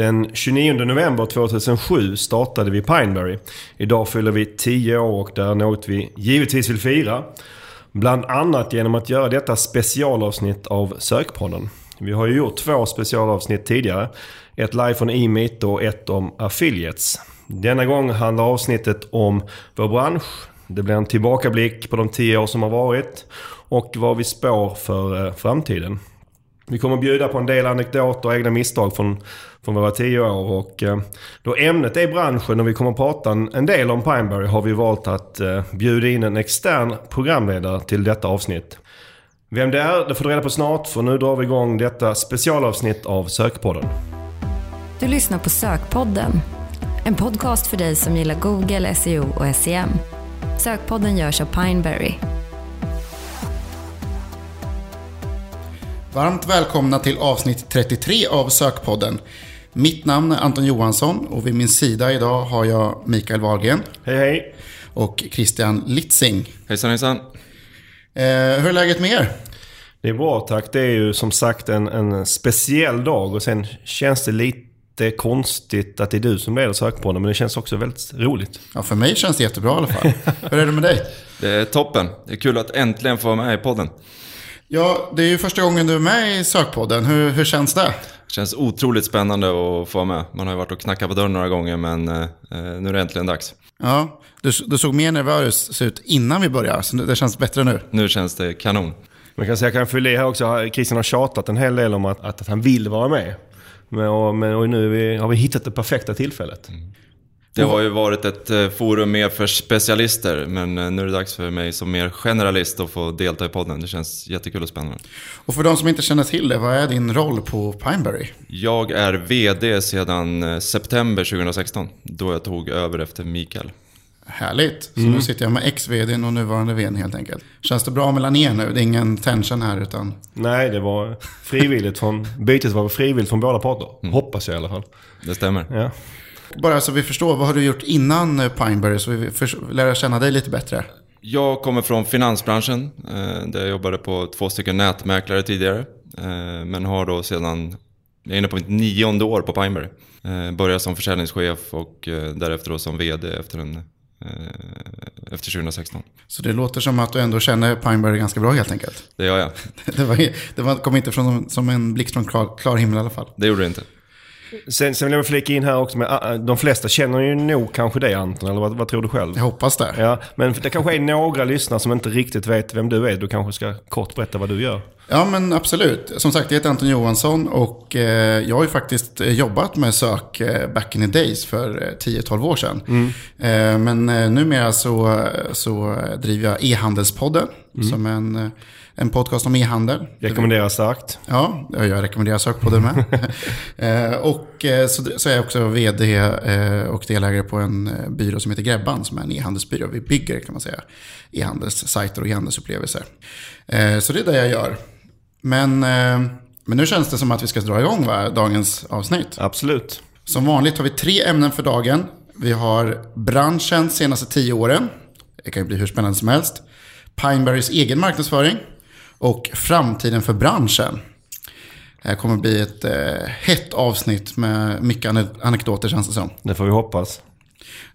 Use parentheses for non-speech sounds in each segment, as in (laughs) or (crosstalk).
Den 29 november 2007 startade vi Pineberry. Idag fyller vi 10 år och det är något vi givetvis vill fira. Bland annat genom att göra detta specialavsnitt av Sökpodden. Vi har ju gjort två specialavsnitt tidigare. Ett live från E-meet och ett om affiliates. Denna gång handlar avsnittet om vår bransch. Det blir en tillbakablick på de 10 år som har varit och vad vi spår för eh, framtiden. Vi kommer att bjuda på en del anekdoter och egna misstag från, från våra tio år. Och, eh, då ämnet är branschen och vi kommer att prata en, en del om Pineberry har vi valt att eh, bjuda in en extern programledare till detta avsnitt. Vem det är, det får du reda på snart för nu drar vi igång detta specialavsnitt av Sökpodden. Du lyssnar på Sökpodden. En podcast för dig som gillar Google, SEO och SEM. Sökpodden görs av Pineberry. Varmt välkomna till avsnitt 33 av Sökpodden. Mitt namn är Anton Johansson och vid min sida idag har jag Mikael Wahlgren Hej hej! och Christian Litzing. Hejsan hejsan. Eh, hur är läget med er? Det är bra tack. Det är ju som sagt en, en speciell dag och sen känns det lite konstigt att det är du som leder Sökpodden men det känns också väldigt roligt. Ja, för mig känns det jättebra i alla fall. hur är det med dig? Det är toppen. Det är kul att äntligen få vara med i podden. Ja, det är ju första gången du är med i Sökpodden. Hur, hur känns det? Det känns otroligt spännande att få vara med. Man har ju varit och knackat på dörren några gånger men eh, nu är det äntligen dags. Ja, du, du såg mer nervös ut innan vi började, så det känns bättre nu. Nu känns det kanon. Man kan säga, jag kan fylla i här också, Christian har tjatat en hel del om att, att, att han vill vara med. Men, och, men, och nu vi, har vi hittat det perfekta tillfället. Det har ju varit ett eh, forum mer för specialister men eh, nu är det dags för mig som mer generalist att få delta i podden. Det känns jättekul och spännande. Och för de som inte känner till det, vad är din roll på Pineberry? Jag är VD sedan eh, september 2016 då jag tog över efter Mikael. Härligt. Så nu sitter jag med ex-vd och nuvarande vd helt enkelt. Känns det bra mellan er nu? Det är ingen tension här utan... Nej, det var frivilligt från... Bytet var frivilligt från båda parter. Hoppas jag i alla fall. Det stämmer. Ja. Bara så vi förstår, vad har du gjort innan eh, Pineberry så vi lära känna dig lite bättre? Jag kommer från finansbranschen, eh, där jag jobbade på två stycken nätmäklare tidigare. Eh, men har då sedan, jag är inne på mitt nionde år på Pineberry. Började som försäljningschef och därefter då som VD efter, en, efter 2016. Så det låter som att du ändå känner Pineberry ganska bra helt enkelt. Det gör jag. (laughs) Det, var, det var, kom inte från, som en blixt från klar, klar himmel i alla fall. Det gjorde det inte. Sen, sen vill jag flika in här också med, ah, de flesta känner ju nog kanske dig Anton, eller vad, vad tror du själv? Jag hoppas det. Ja, men det kanske är några lyssnare som inte riktigt vet vem du är. Du kanske ska kort berätta vad du gör. Ja, men absolut. Som sagt, jag heter Anton Johansson och eh, jag har ju faktiskt eh, jobbat med sök eh, back in the days för eh, 10-12 år sedan. Eh, men numera så, så driver jag e-handelspodden som är en, en podcast om e-handel. Rekommenderar starkt. Ja, jag rekommenderar sökpodden med. (laughs) eh, och eh, så, så är jag också vd eh, och delägare på en byrå som heter Grebban som är en e-handelsbyrå. Vi bygger kan man säga e-handelssajter och e-handelsupplevelser. Eh, så det är det jag gör. Men, men nu känns det som att vi ska dra igång va, dagens avsnitt. Absolut. Som vanligt har vi tre ämnen för dagen. Vi har branschens senaste tio åren. Det kan ju bli hur spännande som helst. Pineberrys egen marknadsföring. Och framtiden för branschen. Det här kommer bli ett eh, hett avsnitt med mycket ane- anekdoter känns det som. Det får vi hoppas.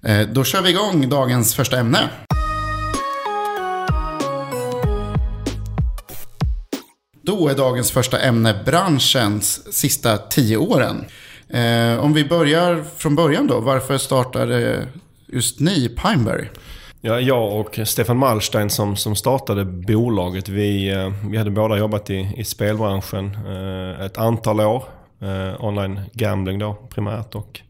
Eh, då kör vi igång dagens första ämne. Då är dagens första ämne branschens sista tio åren. Eh, om vi börjar från början då. Varför startade just ni Pineberry? Ja, jag och Stefan Malstein som, som startade bolaget, vi, eh, vi hade båda jobbat i, i spelbranschen eh, ett antal år. Eh, online gambling då primärt. Och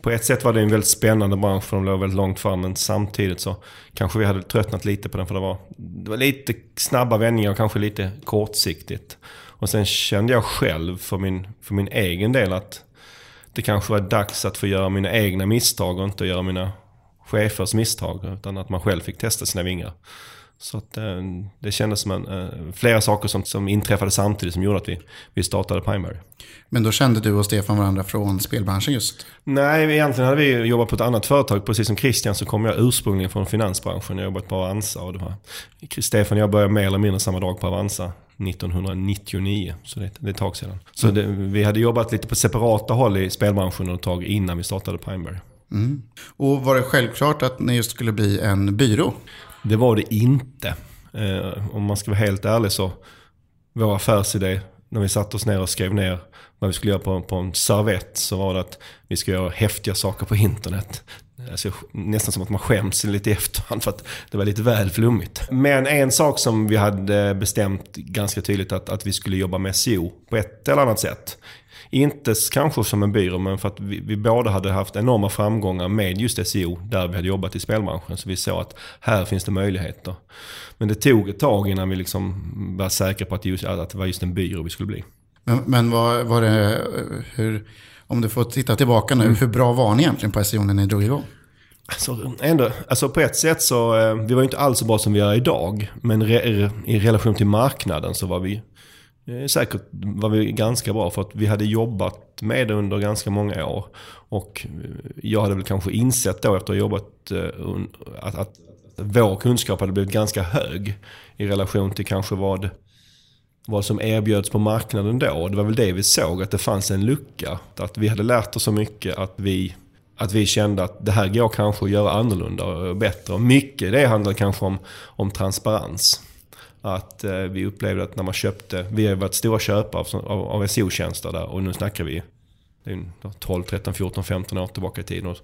på ett sätt var det en väldigt spännande bransch för de låg väldigt långt fram. Men samtidigt så kanske vi hade tröttnat lite på den för det var, det var lite snabba vändningar och kanske lite kortsiktigt. Och sen kände jag själv för min, för min egen del att det kanske var dags att få göra mina egna misstag och inte göra mina chefers misstag. Utan att man själv fick testa sina vingar. Så att, eh, det kändes som en, eh, flera saker som, som inträffade samtidigt som gjorde att vi, vi startade Pineberry. Men då kände du och Stefan varandra från spelbranschen just. Nej, egentligen hade vi jobbat på ett annat företag. Precis som Christian så kom jag ursprungligen från finansbranschen. Jag har jobbat på Avanza och det var... Stefan och jag började mer eller mindre samma dag på Avanza. 1999. Så det, det är ett tag sedan. Så det, vi hade jobbat lite på separata håll i spelbranschen ett tag innan vi startade Pineberry. Mm. Och var det självklart att ni just skulle bli en byrå? Det var det inte. Eh, om man ska vara helt ärlig så, vår affärsidé när vi satte oss ner och skrev ner vad vi skulle göra på, på en servett så var det att vi ska göra häftiga saker på internet. Alltså, nästan som att man skäms lite i efterhand för att det var lite väl flummigt. Men en sak som vi hade bestämt ganska tydligt att, att vi skulle jobba med SEO på ett eller annat sätt. Inte kanske som en byrå, men för att vi, vi båda hade haft enorma framgångar med just SEO där vi hade jobbat i spelbranschen. Så vi såg att här finns det möjligheter. Men det tog ett tag innan vi liksom var säkra på att, just, att det var just en byrå vi skulle bli. Men, men var, var det, hur, om du får titta tillbaka nu, mm. hur bra var ni egentligen på SEO när ni drog igång? Alltså, ändå, alltså på ett sätt så, eh, vi var inte alls så bra som vi är idag. Men re, i relation till marknaden så var vi säkert var vi ganska bra. För att vi hade jobbat med det under ganska många år. Och jag hade väl kanske insett då efter att ha jobbat eh, att, att vår kunskap hade blivit ganska hög. I relation till kanske vad vad som erbjöds på marknaden då. Det var väl det vi såg, att det fanns en lucka. Att vi hade lärt oss så mycket att vi, att vi kände att det här går kanske att göra annorlunda och bättre. Och mycket det handlar kanske om, om transparens. Att eh, vi upplevde att när man köpte, vi har varit stora köpare av, av, av SEO-tjänster där och nu snackar vi det är 12, 13, 14, 15 år tillbaka i tiden.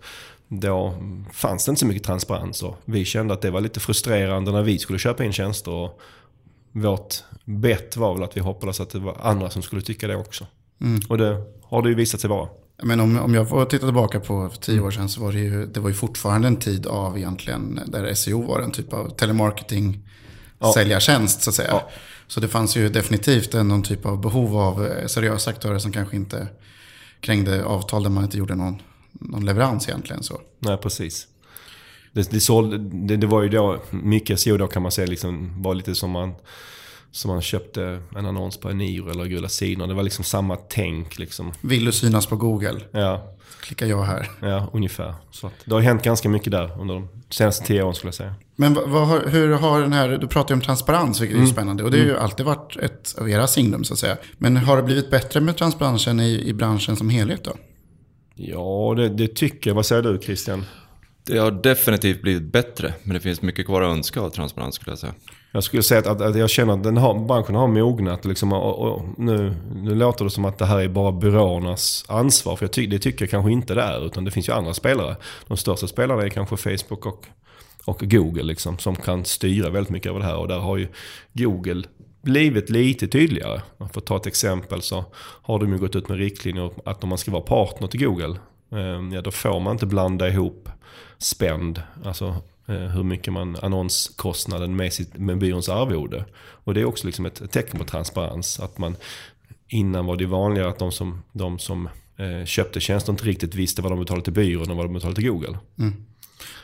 Då fanns det inte så mycket transparens och vi kände att det var lite frustrerande när vi skulle köpa in tjänster. Och, vårt bett var väl att vi hoppades att det var andra som skulle tycka det också. Mm. Och det har det ju visat sig vara. Men om, om jag får titta tillbaka på tio år sedan så var det ju, det var ju fortfarande en tid av egentligen där SEO var en typ av telemarketing ja. säljartjänst så att säga. Ja. Så det fanns ju definitivt någon typ av behov av eh, seriösa aktörer som kanske inte krängde avtal där man inte gjorde någon, någon leverans egentligen. Så. Nej, precis. Det, det, såld, det, det, var ju då, mycket SEO då kan man säga liksom, var lite som man, som man köpte en annons på Eniro eller Gula Sidor. Det var liksom samma tänk liksom. Vill du synas på Google? Ja. Klickar jag här. Ja, ungefär. Så att, det har hänt ganska mycket där under de senaste tio åren skulle jag säga. Men har, hur har den här, du pratar ju om transparens vilket mm. är spännande. Och det har ju mm. alltid varit ett av era signum så att säga. Men har det blivit bättre med transparensen i, i branschen som helhet då? Ja, det, det tycker jag. Vad säger du Christian? Det har definitivt blivit bättre, men det finns mycket kvar att önska av transparens skulle jag säga. Jag skulle säga att, att jag känner att den har, branschen har mognat. Liksom, och, och nu, nu låter det som att det här är bara byråernas ansvar. För jag ty, det tycker jag kanske inte det är. Utan det finns ju andra spelare. De största spelarna är kanske Facebook och, och Google. Liksom, som kan styra väldigt mycket över det här. Och där har ju Google blivit lite tydligare. För att ta ett exempel så har de ju gått ut med riktlinjer att om man ska vara partner till Google. Eh, ja, då får man inte blanda ihop spänd, alltså eh, hur mycket man annonskostnaden med, sitt, med byråns arvode. Och det är också liksom ett tecken på transparens. Att man, innan var det vanligare att de som, de som eh, köpte tjänster inte riktigt visste vad de betalade till byrån och vad de betalade till Google. Mm.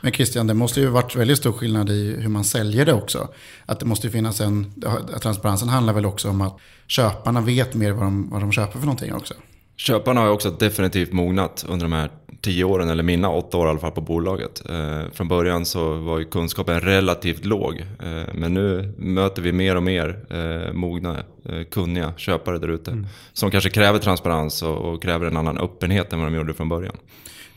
Men Christian, det måste ju varit väldigt stor skillnad i hur man säljer det också. Att det måste finnas en, transparensen handlar väl också om att köparna vet mer vad de, vad de köper för någonting också. Köparna har också definitivt mognat under de här tio åren, eller mina åtta år i alla fall på bolaget. Eh, från början så var ju kunskapen relativt låg. Eh, men nu möter vi mer och mer eh, mogna, eh, kunniga köpare där ute. Mm. Som kanske kräver transparens och, och, kräver en annan öppenhet än vad de gjorde från början.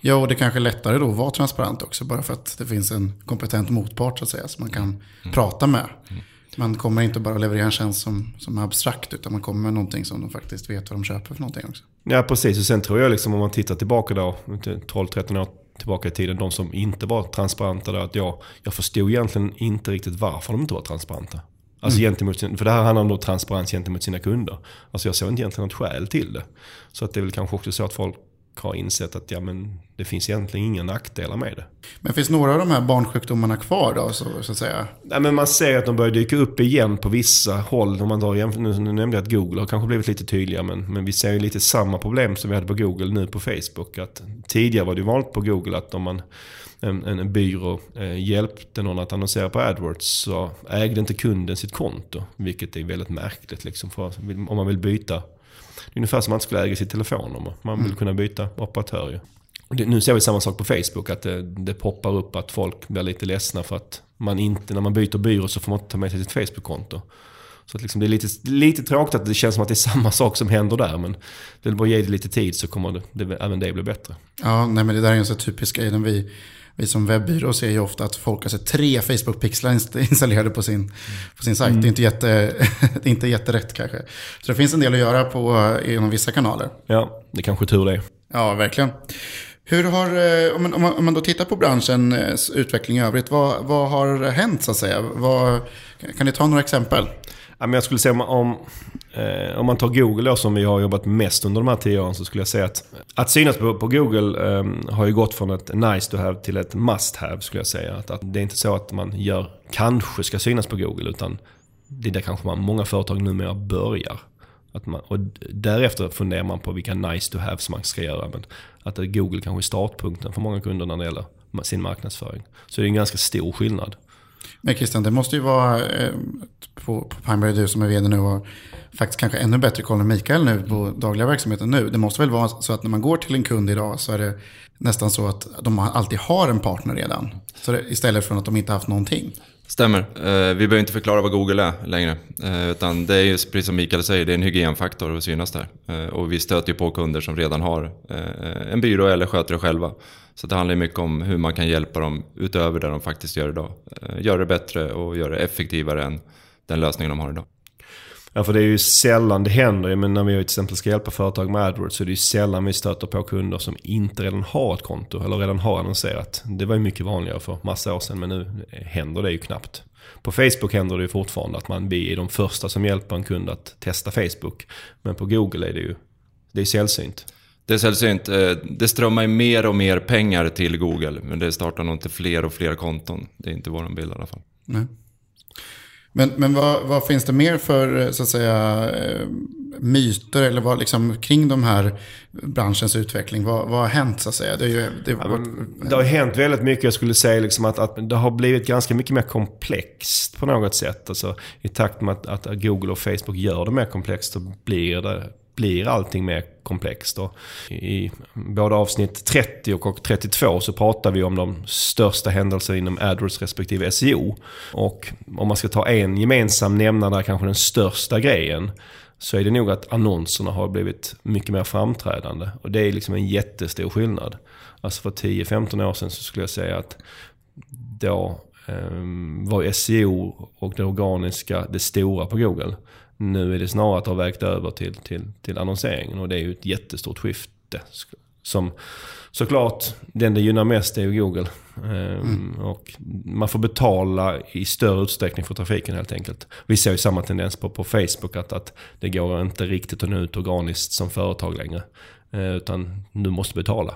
Ja, och det kanske är lättare då att vara transparent också. Bara för att det finns en kompetent motpart så att säga. Som man kan mm. prata med. Mm. Man kommer inte bara leverera en tjänst som, som är abstrakt. Utan man kommer med någonting som de faktiskt vet vad de köper för någonting också. Ja, precis. Och sen tror jag liksom om man tittar tillbaka då, 12-13 år tillbaka i tiden, de som inte var transparenta, där, att jag, jag förstod egentligen inte riktigt varför de inte var transparenta. Alltså mm. gentemot för det här handlar om då transparens gentemot sina kunder. Alltså jag såg inte egentligen något skäl till det. Så att det är väl kanske också så att folk har insett att ja, men det finns egentligen inga nackdelar med det. Men finns några av de här barnsjukdomarna kvar då, så, så att säga? Nej, men man ser att de börjar dyka upp igen på vissa håll. Om man drar, nu, nu nämnde jag att Google har kanske blivit lite tydligare, men, men vi ser ju lite samma problem som vi hade på Google nu på Facebook. Att tidigare var det vanligt på Google att om man en, en byrå eh, hjälpte någon att annonsera på AdWords så ägde inte kunden sitt konto. Vilket är väldigt märkligt. Liksom, för om man vill byta det är ungefär som att man skulle äga sitt telefonnummer. Man vill mm. kunna byta operatör ju. Det, nu ser vi samma sak på Facebook, att det, det, poppar upp att folk blir lite ledsna för att man inte, när man byter byrå så får man inte ta med sig sitt Facebook-konto. Så att liksom det är lite, lite tråkigt att det känns som att det är (laughs) samma sak som händer där. Men det är bara ge det lite tid så kommer det, det, även det bli bättre. Ja, nej, men det där är en så typisk grej. Vi, vi som webbyrå ser ju ofta att folk har sett tre Facebook-pixlar installerade på sin, på sin sajt. Mm. Det, är inte jätte, (laughs) det är inte jätterätt kanske. Så det finns en del att göra på, inom vissa kanaler. Ja, det är kanske tur det. Ja, verkligen. Hur har, eh, om man, om man då tittar på branschens utveckling i övrigt, vad, vad har hänt så att säga? Vad, kan ni ta några exempel? Jag skulle säga om, om, eh, om man tar Google då, som vi har jobbat mest under de här tio åren så skulle jag säga att att synas på, på Google eh, har ju gått från ett nice to have till ett must have skulle jag säga. Att, att det är inte så att man gör kanske ska synas på Google utan det är där kanske man, många företag numera börjar. Att man, och därefter funderar man på vilka nice to have som man ska göra. Men att Google kanske är startpunkten för många kunder när det gäller sin marknadsföring. Så det är en ganska stor skillnad. Men Christian, det måste ju vara eh, på, på Pineberry, du som är vd nu och faktiskt kanske ännu bättre koll än Mikael nu på dagliga verksamheten nu. Det måste väl vara så att när man går till en kund idag så är det nästan så att de alltid har en partner redan. Så det, istället för att de inte haft någonting. Stämmer. Eh, vi behöver inte förklara vad Google är längre. Eh, utan det är ju precis som Mikael säger, det är en hygienfaktor att synas där. Eh, och vi stöter ju på kunder som redan har en byrå eller sköter det själva. Så det handlar mycket om hur man kan hjälpa dem utöver det de faktiskt gör idag. Eh, göra det bättre och göra det effektivare än den lösningen de har idag. Ja, för det är ju sällan det händer. Men när vi till exempel ska hjälpa företag med AdWords så är det ju sällan vi stöter på kunder som inte redan har ett konto eller redan har annonserat. Det var ju mycket vanligare för massa år sedan men nu händer det ju knappt. På Facebook händer det ju fortfarande att man blir de första som hjälper en kund att testa Facebook. Men på Google är det ju det är sällsynt. Det är sällsynt. Eh, det strömmar ju mer och mer pengar till Google. Men det startar nog inte fler och fler konton. Det är inte vår bild i alla fall. Nej. Men, men vad, vad, finns det mer för så att säga, eh, myter eller vad, liksom, kring de här branschens utveckling? Vad, vad har hänt så att säga? Det, ju, det, ja, det har hänt väldigt mycket. Jag skulle säga liksom att, att, det har blivit ganska mycket mer komplext på något sätt. Alltså, I takt med att, att Google och Facebook gör det mer komplext så blir det blir allting mer komplext. Och I både avsnitt 30 och 32 så pratar vi om de största händelserna inom AdWords respektive SEO. Och om man ska ta en gemensam nämnare, kanske den största grejen, så är det nog att annonserna har blivit mycket mer framträdande. Och det är liksom en jättestor skillnad. Alltså för 10-15 år sedan så skulle jag säga att då eh, var SEO och det organiska det stora på Google. Nu är det snarare att har vägt över till, till, till annonseringen och det är ju ett jättestort skifte. Som såklart, den det gynnar mest är ju Google. Mm. Och man får betala i större utsträckning för trafiken helt enkelt. Vi ser ju samma tendens på, på Facebook att, att det går inte riktigt att nå ut organiskt som företag längre. Eh, utan du måste betala.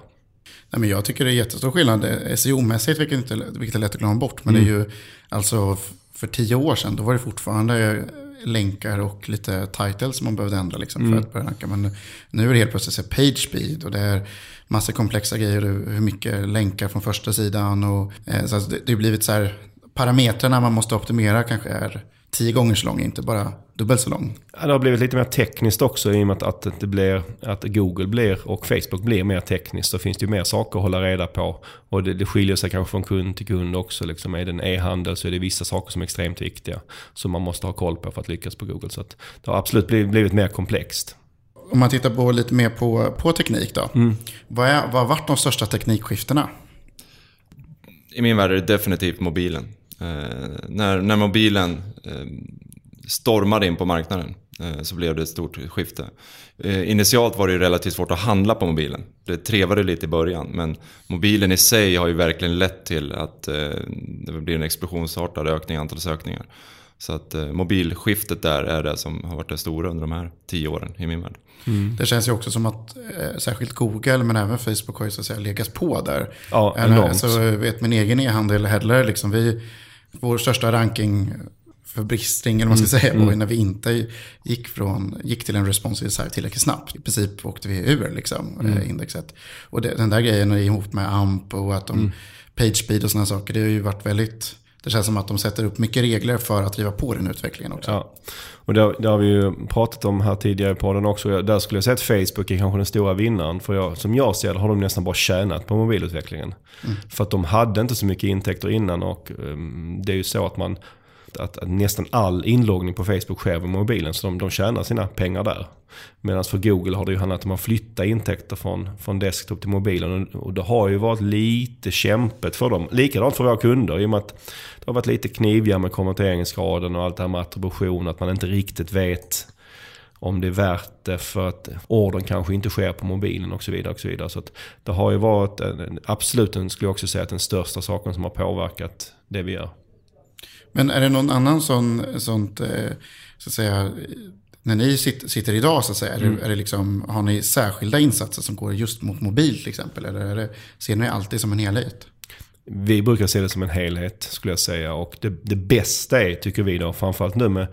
Nej, men jag tycker det är jättestor skillnad. SEO-mässigt, vilket, vilket är lätt att glömma bort. Men mm. det är ju alltså för tio år sedan, då var det fortfarande länkar och lite titles som man behövde ändra liksom, för mm. att börja ranka. Men nu är det helt plötsligt page speed och det är massa komplexa grejer. Hur mycket länkar från första sidan. Och, eh, så det, det har blivit så här, parametrarna man måste optimera kanske är tio gånger så lång, inte bara dubbelt så lång. Ja, det har blivit lite mer tekniskt också i och med att, att, det blir, att Google blir och Facebook blir mer tekniskt. Så finns det ju mer saker att hålla reda på. Och det, det skiljer sig kanske från kund till kund också. Liksom. Är det en e-handel så är det vissa saker som är extremt viktiga. Som man måste ha koll på för att lyckas på Google. Så det har absolut blivit, blivit mer komplext. Om man tittar på lite mer på, på teknik då. Mm. Vad, är, vad har varit de största teknikskiftena? I min värld är det definitivt mobilen. Eh, när, när mobilen eh, stormade in på marknaden eh, så blev det ett stort skifte. Eh, initialt var det ju relativt svårt att handla på mobilen. Det trevade lite i början men mobilen i sig har ju verkligen lett till att eh, det blir en explosionsartad ökning i antal sökningar. Så att mobilskiftet där är det som har varit det stora under de här tio åren i min värld. Mm. Det känns ju också som att eh, särskilt Google men även Facebook har ju så att säga legat på där. Ja, enormt. Alltså, vet min egen e-handel Headler, liksom, vi, vår största ranking förbristning, eller vad man ska säga, mm. när vi inte gick, från, gick till en responsive site tillräckligt snabbt. I princip åkte vi ur liksom, mm. Eh, indexet. Och det, den där grejen ihop med AMP och att de mm. page speed och sådana saker, det har ju varit väldigt det känns som att de sätter upp mycket regler för att driva på den utvecklingen också. Ja. Och det, det har vi ju pratat om här tidigare på den också. Där skulle jag säga att Facebook är kanske den stora vinnaren. För jag, som jag ser det har de nästan bara tjänat på mobilutvecklingen. Mm. För att de hade inte så mycket intäkter innan och um, det är ju så att man att, att, att, nästan all inloggning på Facebook sker via mobilen. Så de, de tjänar sina pengar där. Medan för Google har det ju handlat om att flytta intäkter från, från desktop till mobilen. Och, och det har ju varit lite kämpet för dem. Likadant för våra kunder. I och med att det har varit lite knivigare med konverteringsgraden och allt det här med attribution. Att man inte riktigt vet om det är värt det för att ordern kanske inte sker på mobilen och så vidare. Och så vidare. Så det har ju varit, absolut skulle jag också säga, att den största saken som har påverkat det vi gör. Men är det någon annan sån, sånt, eh, så att säga, när ni sitter idag så att säga, mm. är det liksom, har ni särskilda insatser som går just mot mobil till exempel? Eller är det, ser ni alltid som en helhet? Vi brukar se det som en helhet skulle jag säga. Och det, det bästa är, tycker vi då, framförallt nu med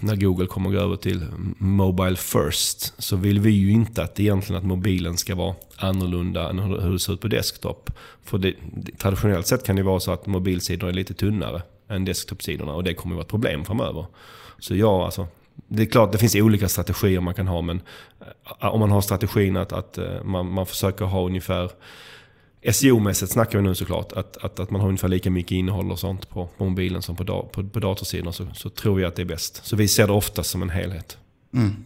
när Google kommer gå över till Mobile First så vill vi ju inte att egentligen att mobilen ska vara annorlunda än hur det ser ut på desktop. För det, traditionellt sett kan det vara så att mobilsidor är lite tunnare än desktop-sidorna och det kommer att vara ett problem framöver. Så ja, alltså, det är klart det finns olika strategier man kan ha men eh, om man har strategin att, att eh, man, man försöker ha ungefär SEO-mässigt snackar vi nu såklart. Att, att, att man har ungefär lika mycket innehåll och sånt på, på mobilen som på, da, på, på datorsidan. Så, så tror jag att det är bäst. Så vi ser det oftast som en helhet. Mm.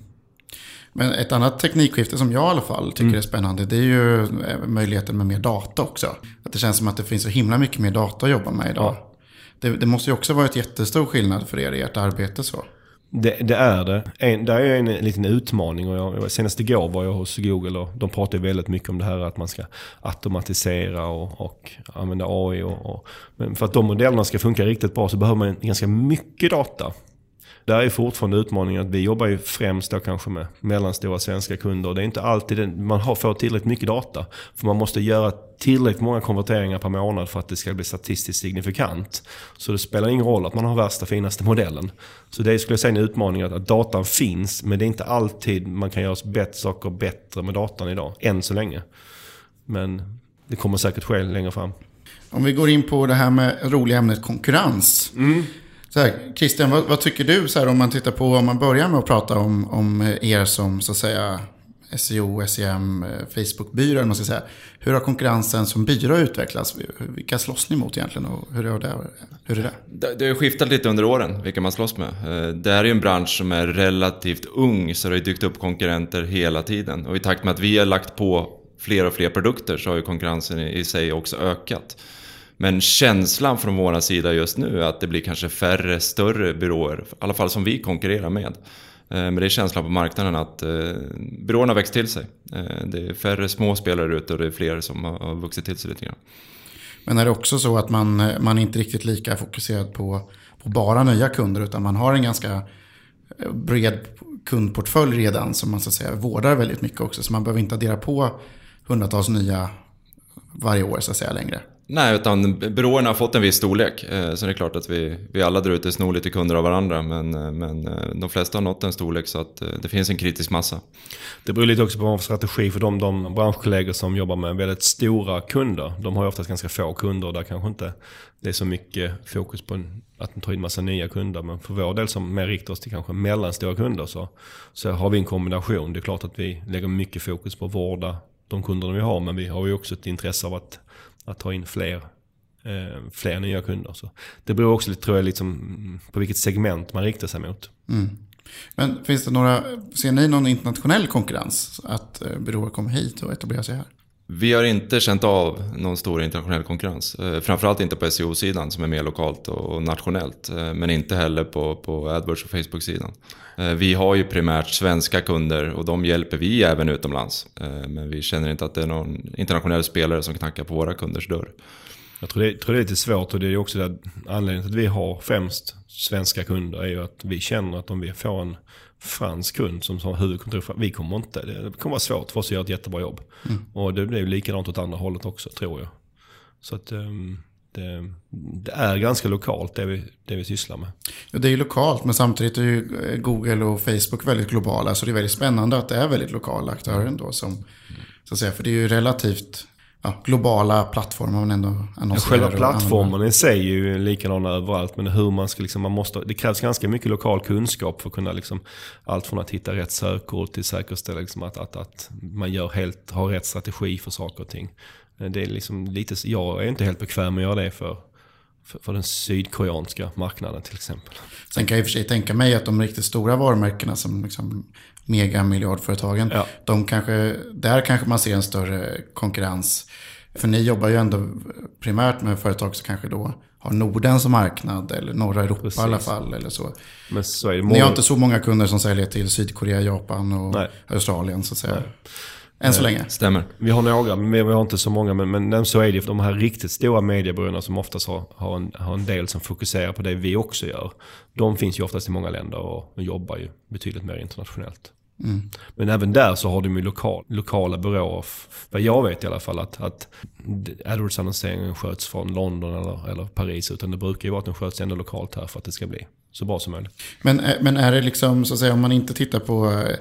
Men ett annat teknikskifte som jag i alla fall tycker mm. är spännande. Det är ju eh, möjligheten med mer data också. Att det känns som att det finns så himla mycket mer data att jobba med idag. Ja. Det, det, måste ju också vara ett jättestor skillnad för er i ert arbete så. Det, det, är det. En, det är en, liten utmaning. Och jag, senast igår var jag hos Google och de pratade väldigt mycket om det här att man ska automatisera och, och använda AI. Och, och, men för att de modellerna ska funka riktigt bra så behöver man ganska mycket data. Där är fortfarande utmaningen att vi jobbar ju främst då kanske med mellanstora svenska kunder. Det är inte alltid man har, får tillräckligt mycket data. För man måste göra tillräckligt många konverteringar per månad för att det ska bli statistiskt signifikant. Så det spelar ingen roll att man har värsta finaste modellen. Så det skulle jag säga en utmaning att, att datan finns men det är inte alltid man kan göra bättre saker bättre med datan idag. Än så länge. Men det kommer säkert ske längre fram. Om vi går in på det här med roliga ämnet konkurrens. Mm. Så här, Christian, vad, vad, tycker du så här, om man tittar på, om man börjar med att prata om, om eh, er som så att säga SEO, SEM, eh, Facebook-byrå, man ska säga. Hur har konkurrensen som byrå utvecklats? Vilka slåss ni mot egentligen och hur är det? Hur är det? det har skiftat lite under åren, vilka man slåss med. Eh, det här är ju en bransch som är relativt ung, så det har dykt upp konkurrenter hela tiden. Och i takt med att vi har lagt på fler och fler produkter så har ju konkurrensen i sig också ökat. Men känslan från vår sida just nu är att det blir kanske färre större byråer, i alla fall som vi konkurrerar med. Eh, men det är känslan på marknaden att eh, byråerna växt till sig. Eh, det är färre små spelare ute och det är fler som har vuxit till sig lite grann. Men är det också så att man, man är inte riktigt lika fokuserad på, på bara nya kunder utan man har en ganska bred kundportfölj redan som man så att säga vårdar väldigt mycket också. Så man behöver inte addera på hundratals nya varje år så att säga längre. Nej, utan byråerna har fått en viss storlek. Eh, så det är klart att vi, vi alla där ute snor lite kunder av varandra. Men, eh, men eh, de flesta har nått en storlek så att eh, det finns en kritisk massa. Det beror lite också på vad strategi för de, de branschkollegor som jobbar med väldigt stora kunder. De har ju oftast ganska få kunder där kanske inte det är så mycket fokus på att ta in massa nya kunder. Men för vår del som mer riktar oss till kanske mellanstora kunder så, så har vi en kombination. Det är klart att vi lägger mycket fokus på att vårda de kunderna vi har. Men vi har ju också ett intresse av att att ta in fler, eh, fler nya kunder. Så det beror också lite, tror jag, liksom, på vilket segment man riktar sig mot. Mm. Men finns det några, ser ni någon internationell konkurrens? Att eh, byråer kommer hit och etablerar sig här? Vi har inte känt av någon stor internationell konkurrens. Eh, framförallt inte på SEO-sidan som är mer lokalt och nationellt. Eh, men inte heller på, på AdWords och Facebook-sidan. Eh, vi har ju primärt svenska kunder och de hjälper vi även utomlands. Men vi känner inte att det är någon internationell spelare som knackar på våra kunders dörr. Jag tror det, tror det är lite svårt och det är också anledningen till att vi har främst svenska kunder är ju att vi känner att om vi får en fransk kund som har huvudkontor. Vi kommer inte, det kommer vara svårt för oss att göra ett jättebra jobb. Mm. Och det blir likadant åt andra hållet också tror jag. Så att ehm, det, det, är ganska lokalt det vi, det vi sysslar med. Ja, det är ju lokalt men samtidigt är ju Google och Facebook väldigt globala. Så det är väldigt spännande att det är väldigt lokala aktörer ändå. Som, så att säga, för det är ju relativt ja, globala plattformar man ändå annonserar. Ja, själva plattformen i sig är ju likadan överallt. Men hur man ska liksom, man måste, det krävs ganska mycket lokal kunskap för att kunna liksom, allt från att hitta rätt sökord till säkerställa liksom att, att, att man gör helt, har rätt strategi för saker och ting. Det är liksom lite, jag är inte helt bekväm med att göra det för, för, för den sydkoreanska marknaden till exempel. Sen kan jag i och för sig tänka mig att de riktigt stora varumärkena som liksom megamiljardföretagen, Ja. de kanske, där kanske man ser en större konkurrens. För ni jobbar ju ändå primärt med företag som kanske då har Norden som marknad eller norra Europa Precis. i alla fall. Eller så. Men så det Ni många- har inte så många kunder som säljer till Sydkorea, Japan och Nej. Australien så att säga. Än så länge. Stämmer. Vi har några, men vi har inte så många. Men, men så är det ju. De här riktigt stora mediebyråerna som oftast har, har, en, har en del som fokuserar på det vi också gör. De finns ju oftast i många länder och, och jobbar ju betydligt mer internationellt. Men även där så har de ju lokal, lokala byråer. Vad jag vet i alla fall att, att AdWords-annonseringen sköts från London eller, eller Paris. Utan det brukar ju vara att den sköts ändå lokalt här för att det ska bli så bra som möjligt. Men, eh, men är det liksom, så att säga, om man inte tittar på eh,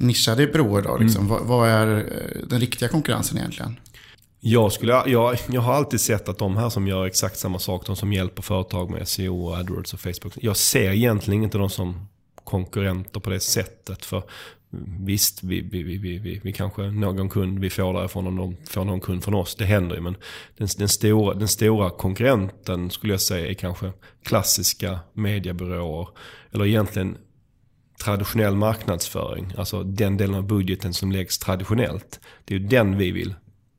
nischade byråer då, liksom, vad, vad är eh, den riktiga konkurrensen egentligen? Jag, skulle, jag, jag har alltid sett att de här som gör exakt samma sak, de som hjälper företag med SEO, och AdWords och Facebook. Jag ser egentligen inte dem som konkurrenter på det sättet. För visst, vi, vi, vi, vi, vi, vi kanske någon kund vi får därifrån om de får någon kund från oss. Det händer ju. Men den, den, stora, den stora konkurrenten skulle jag säga är kanske klassiska mediebyråer. Eller egentligen traditionell marknadsföring. Alltså den delen av budgeten som läggs traditionellt. Det är ju den vi vill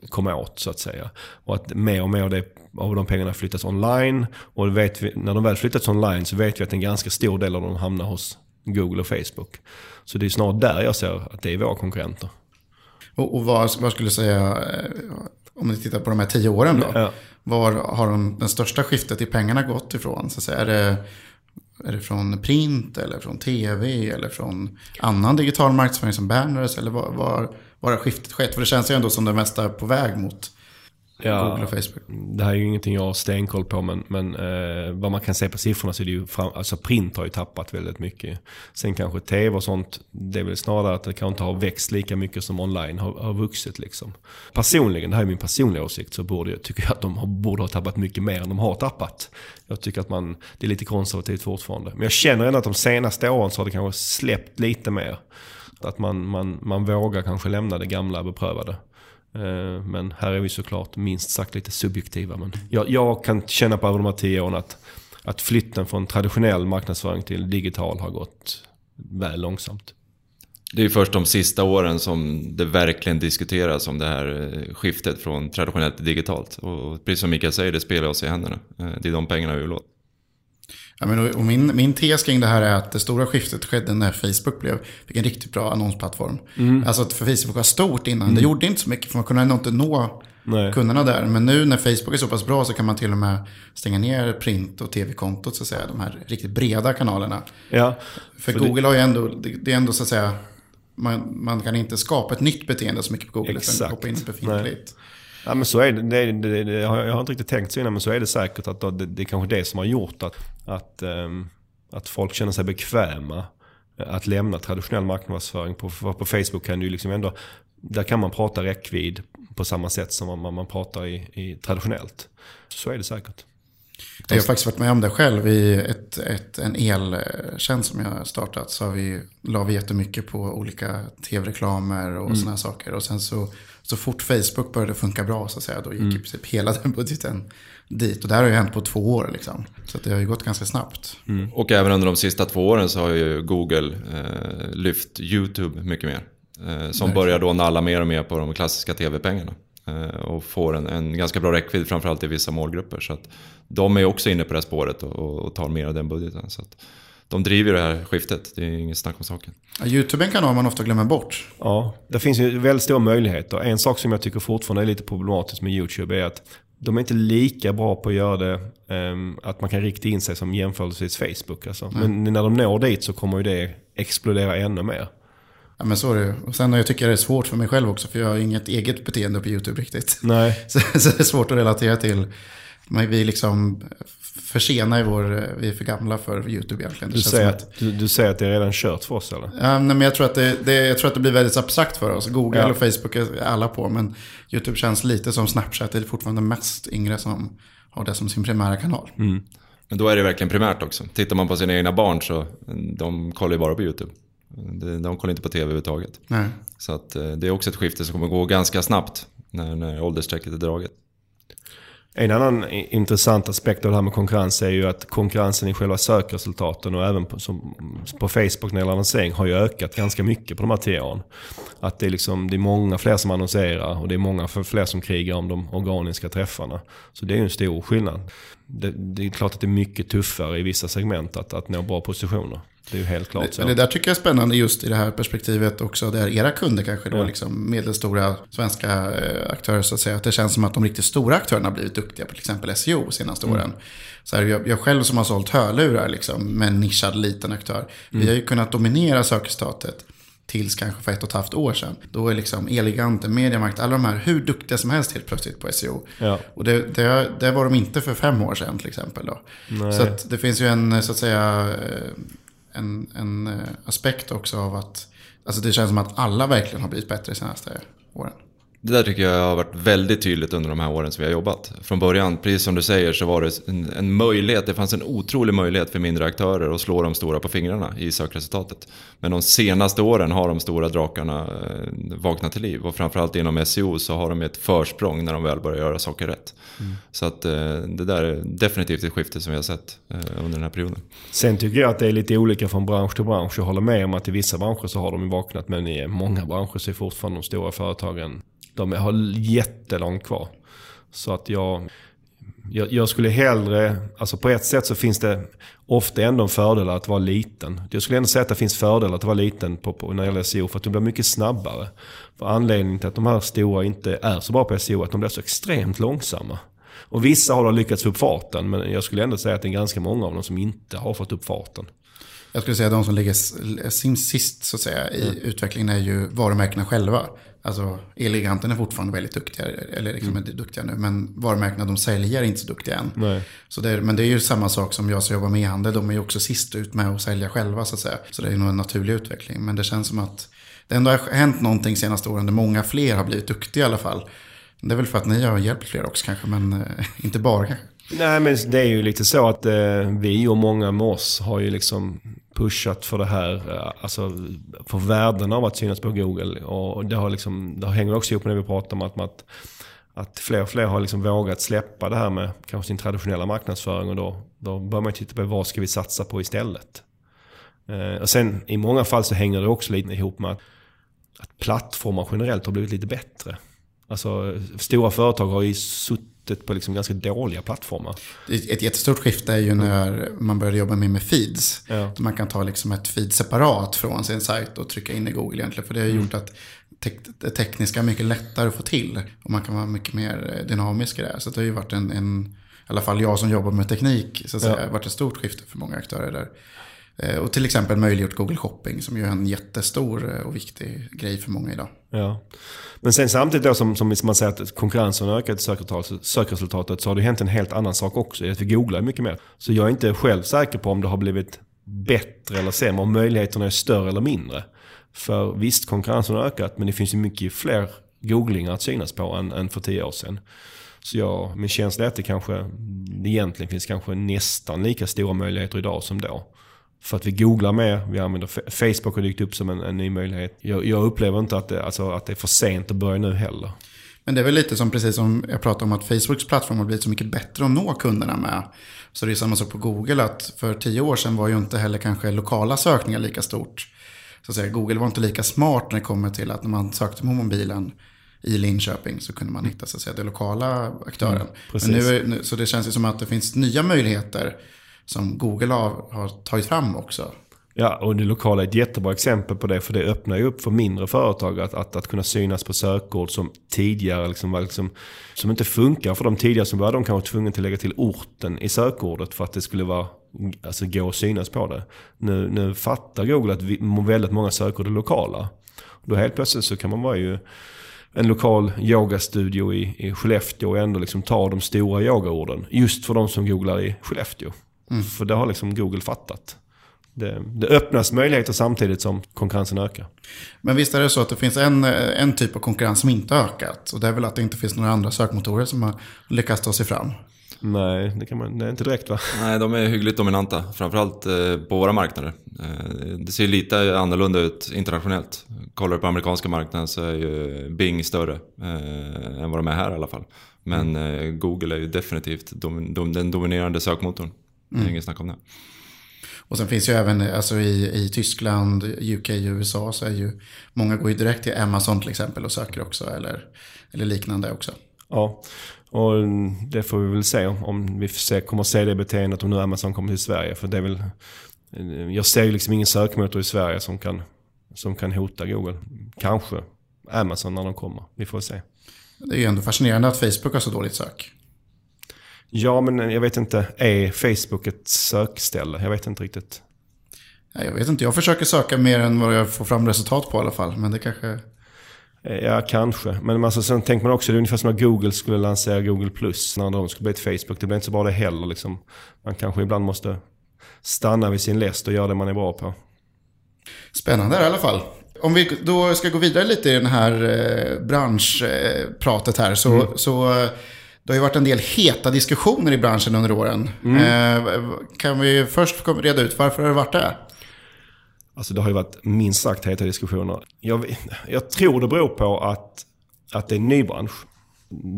komma åt så att säga. Och att mer och mer av, det, av de pengarna flyttas online. Och vet vi, när de väl flyttats online så vet vi att en ganska stor del av dem hamnar hos Google och Facebook. Så det är snarare där jag ser att det är våra konkurrenter. Och, och vad, vad skulle du säga, eh, om ni tittar på de här tio åren då? Ja. Var har de, den största skiftet i pengarna gått ifrån? Så att säga, är, det, är det från print eller från tv eller från annan digital marknadsföring som banners? Eller var, var, var har skiftet skett? För det känns ju ändå som det mesta är på väg mot Google och Facebook. Det här är ju ingenting jag har stenkoll på men, men eh, vad man kan se på siffrorna så är det ju fram, alltså print har ju tappat väldigt mycket. Sen kanske tv och sånt, det är väl snarare att det kanske inte har växt lika mycket som online har, har vuxit liksom. Personligen, det här är min personliga åsikt, så borde jag, tycker jag att de har, borde ha tappat mycket mer än de har tappat. Jag tycker att man, det är lite konservativt fortfarande. Men jag känner ändå att de senaste åren så har det kanske släppt lite mer. Att man, man, man vågar kanske lämna det gamla beprövade. Eh, Men här är vi såklart minst sagt lite subjektiva. Men jag, jag kan känna på de här tio åren att, att flytten från traditionell marknadsföring till digital har gått väl långsamt. Det är först de sista åren som det verkligen diskuteras om det här eh, skiftet från traditionellt till digitalt. Och precis som Mikael säger, det spelar oss i händerna. Eh, Det är de pengarna vi vill åt. Ja, men, och min, min tes kring det här är att det stora skiftet skedde när Facebook blev, fick en riktigt bra annonsplattform. Alltså att för Facebook var stort innan, det gjorde inte så mycket för man kunde ändå inte nå Nej. kunderna där. Men nu när Facebook är så pass bra så kan man till och med stänga ner print och tv-kontot så att säga. De här riktigt breda kanalerna. Ja, För, För det- Google har ju ändå, det, det är ändå så att säga, man, man kan inte skapa ett nytt beteende så mycket på Google. Exakt. Utan hoppa in i befintligt. Ja men så är det. det, det, det jag, har, jag har inte riktigt tänkt så innan men så är det säkert att det, det är kanske det som har gjort att, att, ehm, att folk känner sig bekväma att lämna traditionell marknadsföring. På, på Facebook kan du liksom ändå, där kan man prata räckvidd på samma sätt som man, man pratar i, i traditionellt. Så är det säkert. Jag har faktiskt varit med om det själv i ett, ett, en eltjänst som jag har startat. Så har vi, la vi jättemycket på olika tv-reklamer och sådana saker. Och sen så, så fort Facebook började funka bra så att säga, då gick i princip hela (laughs) den budgeten dit. Och det här har ju hänt på två år liksom. Så att det har ju gått ganska snabbt. Och även under de sista två åren så har ju Google eh, lyft YouTube mycket mer. Eh, som börjar då nalla mer och mer på de klassiska tv-pengarna. Eh, och får en, en ganska bra räckvidd framförallt i vissa målgrupper. Så att de är också inne på det här spåret och, och, och tar mer av den budgeten. Så att de driver det här skiftet, det är inget snack om saken. Ja, YouTube är en kanal man ofta glömmer bort. Ja, det finns ju väldigt stora möjligheter. En sak som jag tycker fortfarande är lite problematisk med YouTube är att de är inte lika bra på att göra det, ehm, att man kan rikta in sig som jämförelsevis Facebook. Alltså. Men när de når dit så kommer ju det explodera ännu mer. Ja, men så är det ju. Och sen jag tycker jag det är svårt för mig själv också. För jag har inget eget beteende på YouTube riktigt. Nej, (laughs) Så, så det är svårt att relatera till. Men vi liksom för sena i vår, vi är för gamla för YouTube egentligen. Du säger, att, att, du, du säger att det är redan kört för oss eller? ja, nej, men jag, tror att det, det, jag tror att det blir väldigt abstrakt för oss. Google Ja. och Facebook är alla på. Men YouTube känns lite som Snapchat. Det är fortfarande mest yngre som har det som sin primära kanal. Men då är det verkligen primärt också. Tittar man på sina egna barn så de kollar ju bara på YouTube. De, kollar inte på tv överhuvudtaget. Nej. Så att, eh, det är också ett skifte som kommer gå ganska snabbt när, när åldersstrecket är draget. En annan intressant aspekt av det här med konkurrens är ju att konkurrensen i själva sökresultaten och även på, som, på Facebook när det gäller annonsering har ju ökat ganska mycket på de här tio åren. Att det är, liksom, det är många fler som annonserar och det är många fler som krigar om de organiska träffarna. Så det är ju en stor skillnad. Det, det är klart att det är mycket tuffare i vissa segment att, att nå bra positioner. Det är ju helt klart så. Det, det där tycker jag är spännande just i det här perspektivet också. Där era kunder kanske då, ja. liksom medelstora svenska eh, aktörer så att säga. Att det känns som att de riktigt stora aktörerna har blivit duktiga på till exempel SEO senaste mm. åren. Så här, jag, jag, själv som har sålt hörlurar liksom, med en nischad liten aktör. Mm. Vi har ju kunnat dominera sökresultatet tills kanske för ett och ett halvt år sedan. Då är liksom Eleganten, Mediamarkt, alla de här hur duktiga som helst helt plötsligt på SEO. Ja. Och det, det, det, var de inte för fem år sedan till exempel. Då. Så det finns ju en, så att säga, eh, en, en eh, aspekt också av att alltså det känns som att alla verkligen har blivit bättre de senaste åren. Det där tycker jag har varit väldigt tydligt under de här åren som vi har jobbat. Från början, precis som du säger, så var det en, en, möjlighet. Det fanns en otrolig möjlighet för mindre aktörer att slå de stora på fingrarna i sökresultatet. Men de senaste åren har de stora drakarna eh, vaknat till liv. Och framförallt inom SEO så har de ett försprång när de väl börjar göra saker rätt. Mm. Så att eh, det där är definitivt ett skifte som vi har sett eh, under den här perioden. Sen tycker jag att det är lite olika från bransch till bransch. Jag håller med om att i vissa branscher så har de vaknat. Men i många branscher så är fortfarande de stora företagen de har jättelångt kvar. Så att jag, jag, jag, skulle hellre, alltså på ett sätt så finns det ofta ändå en fördel att vara liten. Jag skulle ändå säga att det finns fördelar att vara liten på, på, när det gäller SEO för att du blir mycket snabbare. För anledningen till att de här stora inte är så bra på SEO är att de blir så extremt långsamma. Och vissa har lyckats få upp farten men jag skulle ändå säga att det är ganska många av dem som inte har fått upp farten. Jag skulle säga att de som ligger sist så att säga, i mm. utvecklingen är ju varumärkena själva. Alltså Eleganten är fortfarande väldigt duktiga, eller liksom mm. duktiga nu, men varumärkena de säljer är inte så duktiga än. Nej. Så det är, men det är ju samma sak som jag som jobbar med e-handel, de är ju också sist ut med att sälja själva så att säga. Så det är nog en naturlig utveckling. Men det känns som att det ändå har hänt någonting senaste åren där många fler har blivit duktiga i alla fall. Det är väl för att ni har hjälpt fler också kanske, men eh, inte bara kanske. Nej men det är ju lite så att eh, vi och många med oss har ju liksom pushat för det här, eh, alltså för värden av att synas på Google. Och det, har liksom, det hänger också ihop med det vi pratar om att, att, att fler och fler har liksom vågat släppa det här med kanske sin traditionella marknadsföring. Och då, då börjar man titta på vad ska vi satsa på istället. Eh, och sen i många fall så hänger det också lite ihop med att, att plattformar generellt har blivit lite bättre. Alltså stora företag har ju suttit skiftet på liksom ganska dåliga plattformar. Ett jättestort skifte är ju när man började jobba mer med feeds. Ja. Man kan ta liksom ett feed separat från sin sajt och trycka in i Google egentligen. För det har mm. gjort att det tekniska är mycket lättare att få till. Och man kan vara mycket mer eh, dynamisk i det. Så det har ju varit en, en i alla fall jag som jobbar med teknik, så att säga, ja. varit ett stort skifte för många aktörer där. Eh, och till exempel möjliggjort Google Shopping som ju är en jättestor eh, och viktig grej för många idag. Ja. Men sen samtidigt då som, som liksom man säger att konkurrensen har ökat i sökresultatet så har det hänt en helt annan sak också. Att vi googlar mycket mer. Så jag är inte själv säker på om det har blivit bättre eller sämre. Om möjligheterna är större eller mindre. För visst, konkurrensen har ökat men det finns ju mycket fler googlingar att synas på än, än för tio år sedan. Så jag, min känsla är att det kanske det egentligen finns kanske nästan lika stora möjligheter idag som då. För att vi googlar mer, vi använder Facebook har dykt upp som en, en ny möjlighet. Jag, jag upplever inte att det, alltså, att det är för sent att börja nu heller. Men det är väl lite som precis som jag pratade om att Facebooks plattform har blivit så mycket bättre att nå kunderna med. Så det är samma sak på Google att för tio år sedan var ju inte heller kanske lokala sökningar lika stort. Så att säga, Google var inte lika smart när det kommer till att när man sökte på mobilen i Linköping så kunde man hitta så att säga, den lokala aktören. Mm, Men nu, nu, så det känns ju som att det finns nya möjligheter som Google har, har tagit fram också. Ja, och det lokala är ett jättebra exempel på det. För det öppnar ju upp för mindre företag att, att, att kunna synas på sökord som tidigare liksom liksom, som inte funkar för de tidigare som var de kanske tvungna att lägga till orten i sökordet för att det skulle vara, alltså gå att synas på det. Nu, nu fattar Google att vi, väldigt många sökord är lokala. Då helt plötsligt så kan man vara ju en lokal yogastudio i, i Skellefteå och ändå liksom ta de stora yogaorden. Just för de som googlar i Skellefteå. Mm. För det har liksom Google fattat. Det, det, öppnas möjligheter samtidigt som konkurrensen ökar. Men visst är det så att det finns en, en typ av konkurrens som inte har ökat. Och det är väl att det inte finns några andra sökmotorer som har lyckats ta sig fram. Nej, det, kan man, det är inte direkt va? Nej, de är hyggligt dominanta. Framförallt eh, på våra marknader. Eh, det ser lite annorlunda ut internationellt. Kollar du på amerikanska marknaden så är ju Bing större eh, än vad de är här i alla fall. Men mm. Google är ju definitivt dom, dom, den dominerande sökmotorn. Det är mm. inget snack om det. Och sen finns ju även alltså i, i Tyskland, UK, USA så är ju många går ju direkt till Amazon till exempel och söker också eller, eller liknande också. Ja, och det får vi väl se om vi kommer att se det beteendet om nu Amazon kommer till Sverige. För det är väl, jag ser ju liksom ingen sökmotor i Sverige som kan, som kan hota Google. Kanske Amazon när de kommer. Vi får se. Det är ju ändå fascinerande att Facebook har så dåligt sök. Ja, men jag vet inte. Är Facebook ett sökställe? Jag vet inte riktigt. Jag vet inte. Jag försöker söka mer än vad jag får fram resultat på i alla fall. Men det kanske... Eh, ja, kanske. Men alltså, sen tänker man också, det är ungefär som när Google skulle lansera Google Plus. När de skulle bli ett Facebook. Det blir inte så bra det heller. Liksom. Man kanske ibland måste stanna vid sin läst och göra det man är bra på. Spännande i alla fall. Om vi då ska gå vidare lite i den här eh, branschpratet här. Så, mm. så det har ju varit en del heta diskussioner i branschen under åren. Mm. Eh, kan vi först reda ut varför har det varit det? Alltså det har ju varit minst sagt heta diskussioner. Jag, jag tror det beror på att, att det är en ny bransch.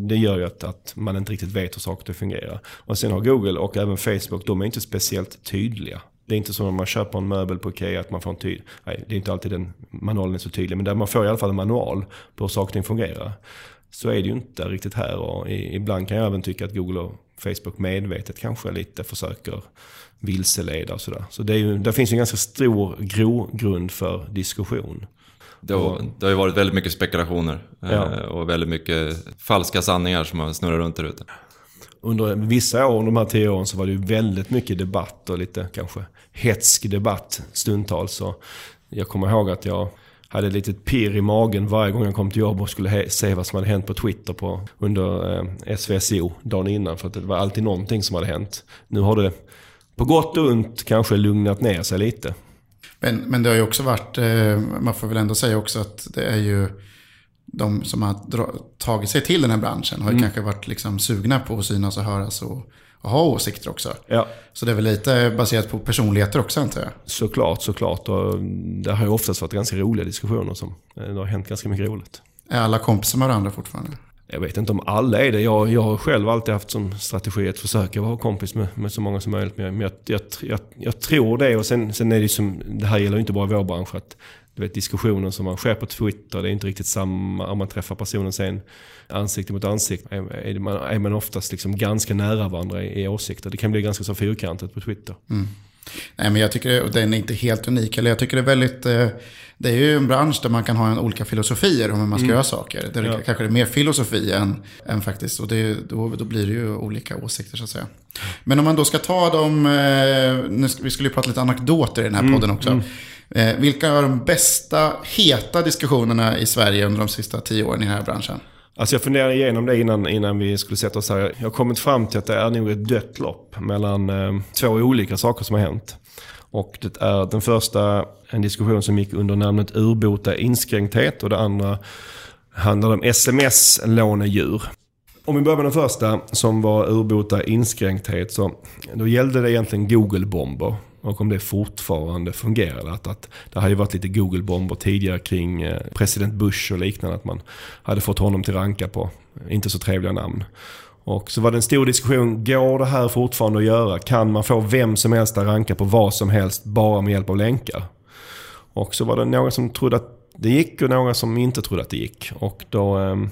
Det gör ju att, att man inte riktigt vet hur saker fungerar. Och sen har Google och även Facebook, de är inte speciellt tydliga. Det är inte som när man köper en möbel på Ikea att man får en tydlig... Nej, det är inte alltid den manualen är så tydlig. Men där man får i alla fall en manual på hur saker och ting fungerar. Så är det ju inte riktigt här. Och ibland kan jag även tycka att Google och Facebook medvetet kanske lite försöker vilseleda och sådär. Så det, ju, det finns ju en ganska stor grogrund för diskussion. Det har, det har ju varit väldigt mycket spekulationer ja. Eh, och väldigt mycket falska sanningar som har snurrat runt där ute. Under vissa år, de här tio åren, så var det ju väldigt mycket debatt och lite kanske hetsk debatt stundtals. Så jag kommer ihåg att jag hade ett litet pirr i magen varje gång jag kom till jobb och skulle se vad som hade hänt på Twitter på, under eh, SVSO dagen innan. För att det var alltid någonting som hade hänt. Nu har det på gott och ont kanske lugnat ner sig lite. Men, men det har ju också varit, eh, man får väl ändå säga också att det är ju de som har tagit sig till den här branschen har ju mm. kanske varit liksom sugna på att synas och höras och, och ha åsikter också. Ja. Så det är väl lite baserat på personligheter också antar jag? Såklart, såklart. Och det har ju oftast varit ganska roliga diskussioner. Som, eh, det har hänt ganska mycket roligt. Är alla kompisar med varandra fortfarande? Jag vet inte om alla är det. Jag, jag har själv alltid haft som strategi att försöka vara kompis med, med så många som möjligt. Men jag, jag, jag, jag tror det. Och sen, sen är det som, det här gäller ju inte bara vår bransch. Att, du vet diskussionen som man sker på Twitter, det är inte riktigt samma om man träffar personen sen ansikte mot ansikte. Är man, är man oftast liksom ganska nära varandra i, i åsikter. Det kan bli ganska så fyrkantigt på Twitter. Mm. Nej, men jag tycker, och den är inte helt unik. Eller jag tycker det är väldigt, eh, det är ju en bransch där man kan ha en olika filosofier om hur man ska mm. göra saker. Där ja. kanske är mer filosofi än, än faktiskt, och det, då, då blir det ju olika åsikter så att säga. Men om man då ska ta dem, eh, nu ska, vi skulle ju prata lite anekdoter i den här mm. podden också. Mm. Eh, vilka är de bästa heta diskussionerna i Sverige under de sista tio åren i den här branschen? Alltså jag funderade igenom det innan, innan vi skulle sätta oss här. Jag har kommit fram till att det är nog ett dött lopp mellan eh, två olika saker som har hänt. Och det är den första en diskussion som gick under namnet urbota inskränkthet och det andra handlar om sms-lånedjur. Om vi börjar med den första som var urbota inskränkthet så då gällde det egentligen Google-bomber. Och om det fortfarande fungerar. Att, att det har ju varit lite Google-bomber tidigare kring eh, president Bush och liknande. Att man hade fått honom till ranka på inte så trevliga namn. Och så var det en stor diskussion. Går det här fortfarande att göra? Kan man få vem som helst att ranka på vad som helst bara med hjälp av länkar? Och så var det några som trodde att det gick och några som inte trodde att det gick. Och då, ehm,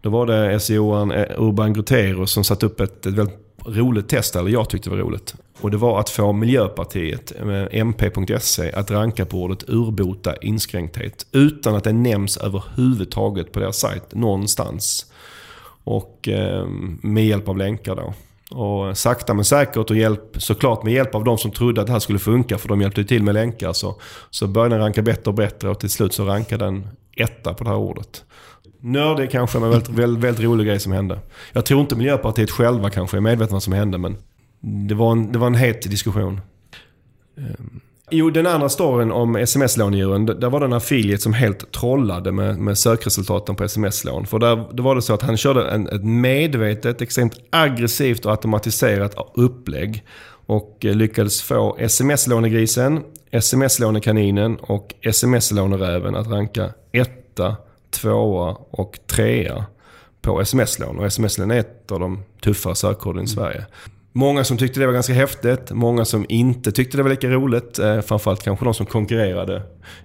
då var det SEO-aren eh, Urban Grutero som satte upp ett, ett väldigt roligt test, eller jag tyckte det var roligt. Och det var att få Miljöpartiet, eh, mp.se, att ranka på ordet urbota inskränkthet. Utan att det nämns överhuvudtaget på deras sajt någonstans. Och eh, med hjälp av länkar då. Och sakta men säkert och hjälp, såklart med hjälp av de som trodde att det här skulle funka, för de hjälpte till med länkar, så, så började den ranka bättre och bättre och till slut så rankade den etta på det här ordet. Nördig kanske, men väldigt, väldigt, väldigt rolig grej som hände. Jag tror inte Miljöpartiet själva kanske är medvetna om vad som hände, men det var en, det var en het diskussion. Ehm, jo, den andra storyn om sms-lånedjuren, där var det en affiliate som helt trollade med, med sökresultaten på sms-lån. För där, då var det så att han körde en, ett medvetet, extremt aggressivt och automatiserat upplägg. Och eh, lyckades få sms-lånegrisen, sms-lånekaninen och sms-låneräven att ranka etta, tvåa och trea på sms-lån. Och sms-lån är ett av de tuffare sökorden i Sverige. Många som tyckte det var ganska häftigt, många som inte tyckte det var lika roligt. Eh, framförallt kanske de som konkurrerade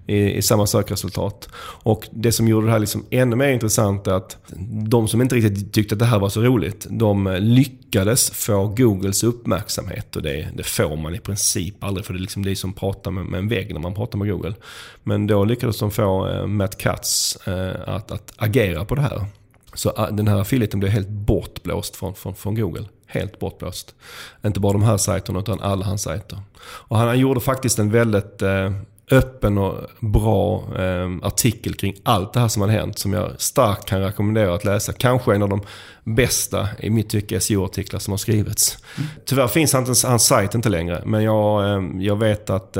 i, i samma sökresultat. Och det som gjorde det här liksom ännu mer intressant är att de som inte riktigt tyckte att det här var så roligt, de lyckades få Googles uppmärksamhet. Och det, det får man i princip aldrig, för det är liksom det som pratar med, med en vägg när man pratar med Google. Men då lyckades de få eh, Matt Katz eh, att, att agera på det här. Så eh, den här affiliaten blev helt bortblåst från, från, från Google. Helt bortblåst. Inte bara de här sajterna utan alla hans sajter. Och han, han gjorde faktiskt en väldigt eh, öppen och bra eh, artikel kring allt det här som har hänt. Som jag starkt kan rekommendera att läsa. Kanske en av de bästa, i mitt tycke, SEO-artiklar som har skrivits. Mm. Tyvärr finns hans, hans sajt inte längre. Men jag, eh, jag vet att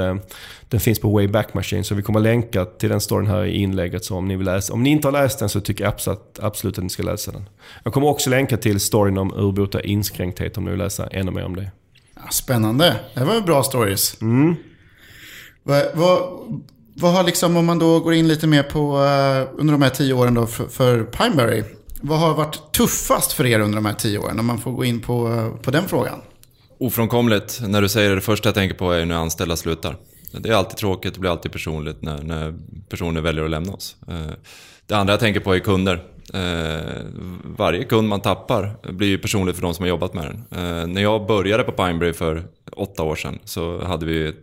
den finns på Wayback Machine. Så vi kommer länka till den storyn här i inlägget. Så om ni vill läsa. Om ni inte har läst den så tycker jag absolut, absolut att ni ska läsa den. Jag kommer också länka till storyn om urbota inskränkthet om ni vill läsa ännu mer om det. Spännande. Det var bra stories. Mm. Vad, vad, vad har liksom, om man då går in lite mer på uh, under de här tio åren då för, för Pineberry. Vad har varit tuffast för er under de här tio åren? Om man får gå in på, uh, på den frågan. Ofrånkomligt. När du säger det, det första jag tänker på är när anställda slutar. Det är alltid tråkigt, det blir alltid personligt när, när personer väljer att lämna oss. Eh, det andra jag tänker på är kunder. Eh, varje kund man tappar blir ju personligt för de som har jobbat med den. Eh, när jag började på Pineberry för åtta år sedan så hade vi ett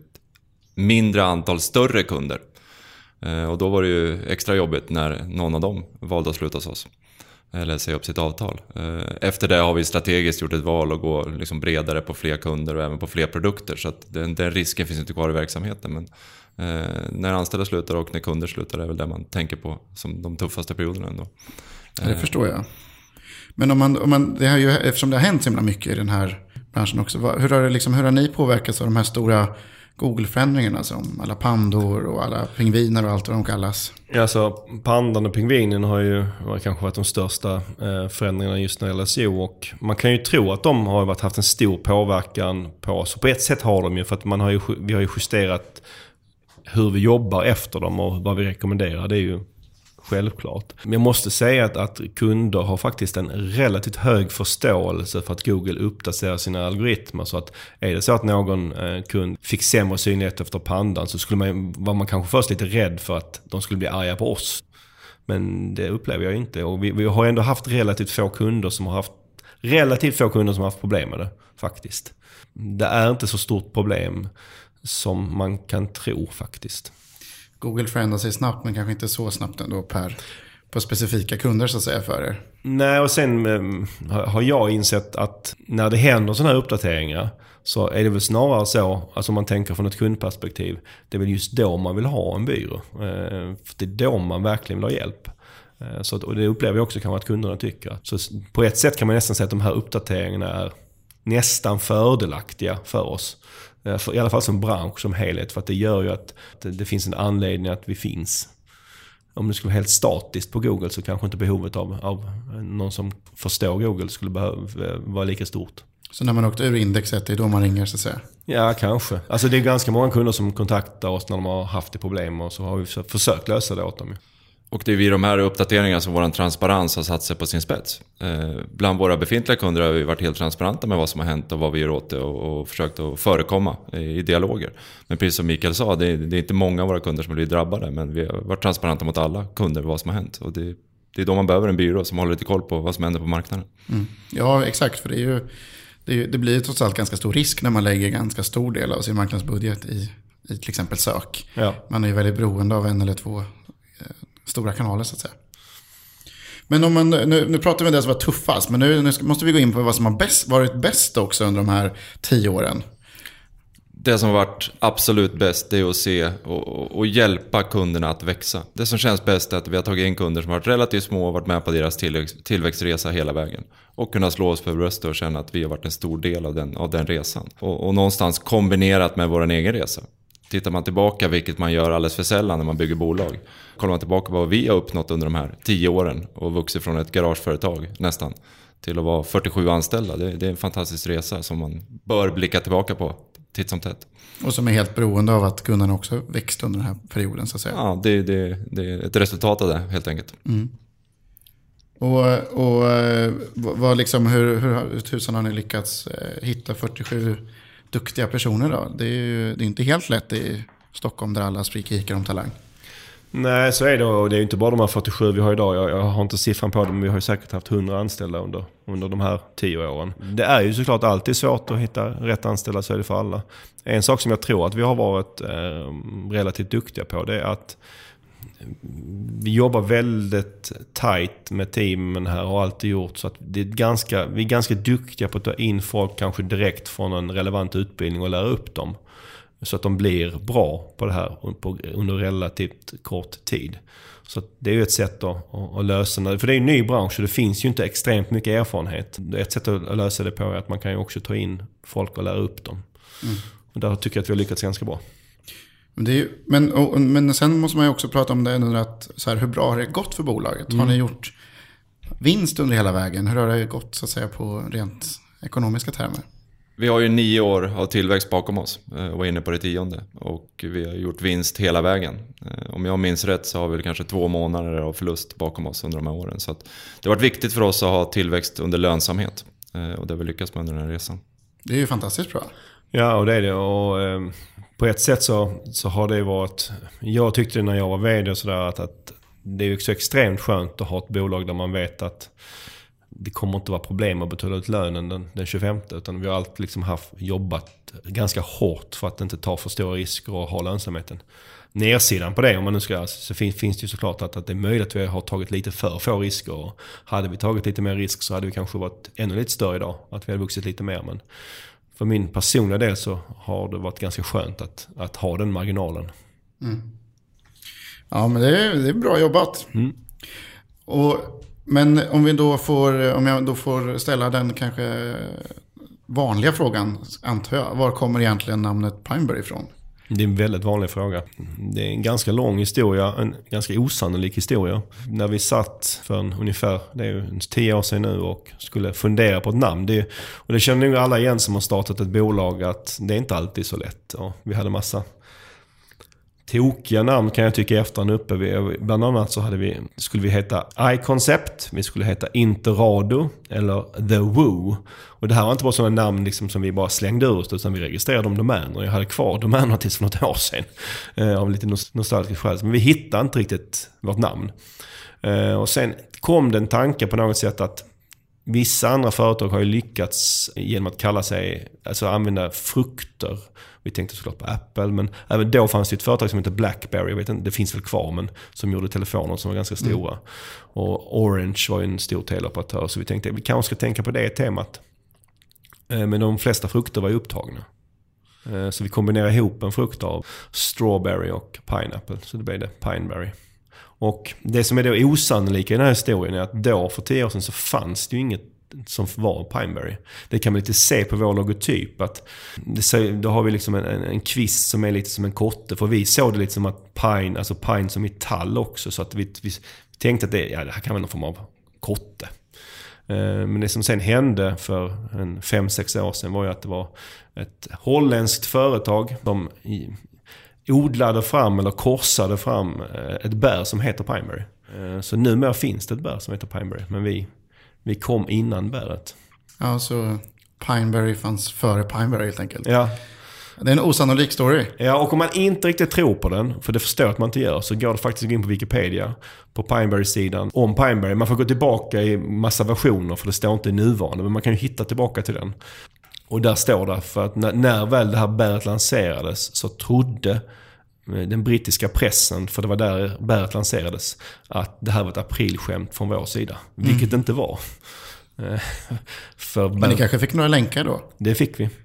mindre antal större kunder. Och då var det ju extra jobbigt när någon av dem valde att sluta hos oss. Eller säga upp sitt avtal. Eh, efter det har vi strategiskt gjort ett val att gå liksom bredare på fler kunder och även på fler produkter. Så att den, den risken finns inte kvar i verksamheten. Men eh, när anställda slutar och när kunder slutar är väl det man tänker på som de tuffaste perioderna ändå. Det förstår jag. Men om man, om man, det har ju, eftersom det har hänt så himla mycket i den här branschen också. Hur har, det liksom, hur har ni påverkats av de här stora Google-förändringarna som alla pandor och alla pingviner och allt vad de kallas. Ja, alltså, pandan och pingvinen har ju kanske varit de största eh, förändringarna just när det gäller SEO. Och man kan ju tro att de har varit, haft en stor påverkan på oss. Och på ett sätt har de ju, för att man har ju, vi har ju justerat hur vi jobbar efter dem och vad vi rekommenderar. Det är ju självklart. Men jag måste säga att, att kunder har faktiskt en relativt hög förståelse för att Google uppdaterar sina algoritmer. Så att är det så att någon eh, kund fick sämre synlighet efter pandan så skulle man, var man kanske först lite rädd för att de skulle bli arga på oss. Men det upplever jag inte. Och vi, vi har ändå haft relativt få kunder som har haft relativt få kunder som har haft problem med det. Faktiskt. Det är inte så stort problem som man kan tro faktiskt. Google förändrar sig snabbt men kanske inte så snabbt ändå per, på specifika kunder så att säga för er. Nej, och sen ehm, har jag insett att när det händer sådana här uppdateringar så är det väl snarare så, alltså om man tänker från ett kundperspektiv, det är väl just då man vill ha en byrå. Ehm, för det är då man verkligen vill ha hjälp. Ehm, så och det upplever jag också kanske att kunderna tycker. Så på ett sätt kan man nästan säga att de här uppdateringarna är nästan fördelaktiga för oss. Eh, för, I alla fall som bransch, som helhet. För att det gör ju att det finns en anledning att vi finns. Om det skulle vara helt statiskt på Google så kanske inte behovet av, av någon som förstår Google skulle behöva vara lika stort. Så när man åkte ur indexet, det är då man ringer så att säga? Ja, kanske. Alltså det är ganska många kunder som kontaktar oss när de har haft problem och så har vi försökt lösa det åt dem. Och det är vid de här uppdateringarna som vår transparens har satt sig på sin spets. Eh, bland våra befintliga kunder har vi varit helt transparenta med vad som har hänt och vad vi gör åt det och, och försökt att förekomma i, dialoger. Men precis som Mikael sa, det är, det är, inte många av våra kunder som blir drabbade men vi har varit transparenta mot alla kunder vad som har hänt. Och det, det är då man behöver en byrå som håller lite koll på vad som händer på marknaden. Mm. Ja, exakt. För det, är ju, det, är, det blir ju trots allt ganska stor risk när man lägger ganska stor del av sin marknadsbudget i, i till exempel sök. Ja. Man är ju väldigt beroende av en eller två stora kanaler så att säga. Men om man, nu, nu pratar vi om det som var tuffast, men nu, nu, måste vi gå in på vad som har bäst, varit bäst också under de här tio åren. Det som har varit absolut bäst är att se och, och, hjälpa kunderna att växa. Det som känns bäst är att vi har tagit in kunder som har varit relativt små och varit med på deras tillväxt, tillväxtresa hela vägen. Och kunna slå oss för bröstet och känna att vi har varit en stor del av den, av den resan. Och, och någonstans kombinerat med vår egen resa. Tittar man tillbaka, vilket man gör alldeles för sällan när man bygger bolag. Kollar man tillbaka på vad vi har uppnått under de här tio åren och vuxit från ett garageföretag nästan till att vara 47 anställda. Det, det är en fantastisk resa som man bör blicka tillbaka på titt som tätt. Och som är helt beroende av att kunderna också växt under den här perioden så att säga. Ja, det, det, det är ett resultat av det helt enkelt. Mm. Och, och eh, vad liksom, hur, hur, hur tusan har ni lyckats eh, hitta 47 duktiga personer då? Det är ju det är inte helt lätt i Stockholm där alla skriker om talang. Nej, så är det. Och det är ju inte bara de här 47 vi har idag. Jag, jag har inte siffran på det, men vi har ju säkert haft 100 anställda under, under de här 10 åren. Det är ju såklart alltid svårt att hitta rätt anställda, så är det för alla. En sak som jag tror att vi har varit eh, relativt duktiga på, det är att vi jobbar väldigt tight med teamen här och har alltid gjort. Så att det är ganska, vi är ganska duktiga på att ta in folk kanske direkt från en relevant utbildning och lära upp dem. Så att de blir bra på det här under relativt kort tid. Så det är ju ett sätt att, att lösa det. För det är en ny bransch och det finns ju inte extremt mycket erfarenhet. Ett sätt att lösa det på är att man kan ju också ta in folk och lära upp dem. Mm. Och där tycker jag att vi har lyckats ganska bra. Men, ju, men, och, men sen måste man ju också prata om det, att, så här, hur bra har det gått för bolaget? Mm. Har ni gjort vinst under hela vägen? Hur har det gått så att säga, på rent ekonomiska termer? Vi har ju nio år av tillväxt bakom oss eh, och är inne på det tionde. Och vi har gjort vinst hela vägen. Eh, om jag minns rätt så har vi kanske två månader av förlust bakom oss under de här åren. Så det har varit viktigt för oss att ha tillväxt under lönsamhet. Eh, och det har vi lyckats med under den här resan. Det är ju fantastiskt bra. Ja, och det är det. Och, eh, på ett sätt så, så har det varit... Jag tyckte när jag var vd och sådär att, att det är så extremt skönt att ha ett bolag där man vet att det kommer inte vara problem att betala ut lönen den, den 25. Utan vi har alltid liksom haft, jobbat ganska hårt för att inte ta för stora risker och ha lönsamheten. Nersidan på det, om man nu ska, så finns, finns det ju såklart att, att det är möjligt att vi har tagit lite för få risker. Och hade vi tagit lite mer risk så hade vi kanske varit ännu lite större idag. Att vi hade vuxit lite mer. Men för min personliga del så har det varit ganska skönt att, att ha den marginalen. Mm. Ja, men det är, det är bra jobbat. Mm. Och, men om, vi då får, om jag då får ställa den kanske vanliga frågan, antar jag. Var kommer egentligen namnet Pineberry ifrån? Det är en väldigt vanlig fråga. Det är en ganska lång historia, en ganska osannolik historia. När vi satt för en, ungefär, det är ju tio år sedan nu och skulle fundera på ett namn. Det, och det känner nog alla igen som har startat ett bolag att det är inte alltid så lätt. Och vi hade massa tokiga namn kan jag tycka i efterhand uppe. Vi, bland annat så hade vi, skulle vi heta iConcept, vi skulle heta Interrado eller The Woo. Och det här var inte bara sådana namn liksom som vi bara slängde ur oss utan vi registrerade de domäner. Jag hade kvar domänerna tills för något (laughs) år sedan. Eh, av lite nostalgisk skäl. Men vi hittade inte riktigt vårt namn. Eh, och sen kom det en tanke på något sätt att Vissa andra företag har ju lyckats genom att kalla sig, alltså använda frukter. Vi tänkte såklart på Apple, men även då fanns det ett företag som hette Blackberry. Jag vet inte, det finns väl kvar, men som gjorde telefoner som var ganska mm. stora. Mm. Och Orange var ju en stor teleoperatör, så vi tänkte vi kanske ska tänka på det temat. Eh, men de flesta frukter var ju upptagna. Eh, så vi kombinerade ihop en frukt av strawberry och pineapple, så det blev det pineberry. Och det som är då osannolika i den här historien är att då, för tio år sedan, så fanns det ju inget som var Pineberry. Det kan man lite se på vår logotyp. Att det, då har vi liksom en, en, en kvist som är lite som en kotte. För vi såg det lite som att pine, alltså pine som i tall också. Så att vi, vi tänkte att det, ja, det här kan vara någon form av kotte. Eh, men det som sen hände för en 5-6 år sedan var ju att det var ett holländskt företag som odlade fram eller korsade fram eh, ett bär som heter Pineberry. Eh, så numera finns det ett bär som heter Pineberry, men vi, vi kom innan bäret. Ja, så Pineberry fanns före Pineberry helt enkelt. Ja. Det är en osannolik story. Ja, och om man inte riktigt tror på den, för det förstår jag att man inte gör, så går det faktiskt att gå in på Wikipedia, på Pineberry-sidan, om Pineberry. Man får gå tillbaka i massa versioner, för det står inte i nuvarande, men man kan ju hitta tillbaka till den. Och där står det, för att när, när väl det här bäret lanserades så trodde den brittiska pressen, för det var där bäret lanserades, att det här var ett aprilskämt från vår sida. Mm. Vilket det inte var. Eh, för Men ni kanske fick några länkar då? Det fick vi. (laughs)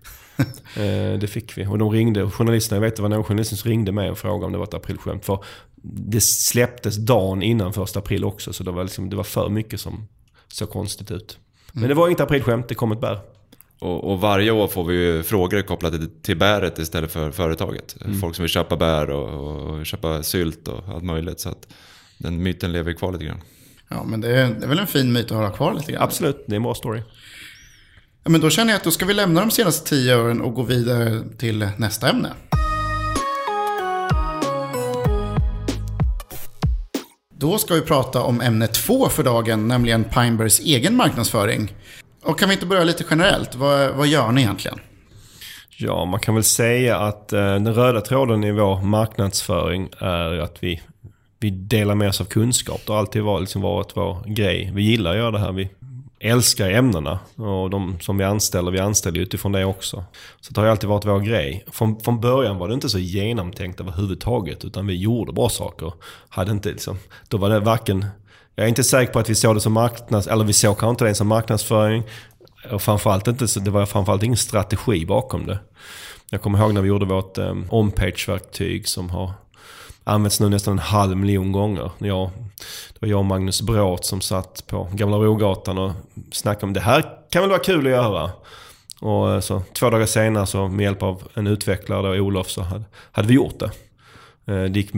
Eh, det fick vi. Och de ringde, journalisterna, jag vet det var någon journalist som ringde mig och frågade om det var ett aprilskämt. För det släpptes dagen innan första april också, så det var, liksom, det var för mycket som såg konstigt ut. Men mm. det var inget aprilskämt, det kom ett bär. Och, och, varje år får vi ju frågor kopplade till, till bäret istället för företaget. Mm. Folk som vill köpa bär och, och, köpa sylt och allt möjligt. Så att den myten lever kvar lite grann. Ja, men det är, det är väl en fin myt att hålla kvar lite grann. Absolut, det är en bra story. Ja, men då känner jag att då ska vi lämna de senaste tio åren och gå vidare till nästa ämne. Då ska vi prata om ämne två för dagen, nämligen Pinebergs egen marknadsföring. Och kan vi inte börja lite generellt? Vad, vad gör ni egentligen? Ja, man kan väl säga att eh, den röda tråden i vår marknadsföring är att vi, vi delar med oss av kunskap. Det har alltid varit, liksom varit vår grej. Vi gillar att göra det här. Vi älskar ämnena. Och de som vi anställer, vi anställer utifrån det också. Så det har alltid varit vår grej. Från, från början var det inte så genomtänkt överhuvudtaget. Utan vi gjorde bra saker. Hade inte liksom, då var det varken... Jag är inte säker på att vi såg det som marknads... Eller vi såg kanske inte det som marknadsföring. Och framförallt inte, det var framförallt ingen strategi bakom det. Jag kommer ihåg när vi gjorde vårt um, on-page-verktyg som har använts nu nästan en halv miljon gånger. Jag, det var jag och Magnus Bråt som satt på Gamla Rogatan och snackade om det här kan väl vara kul att göra. Och eh, så två dagar senare så med hjälp av en utvecklare, då, Olof, så hade, hade vi gjort det. Eh, det gick,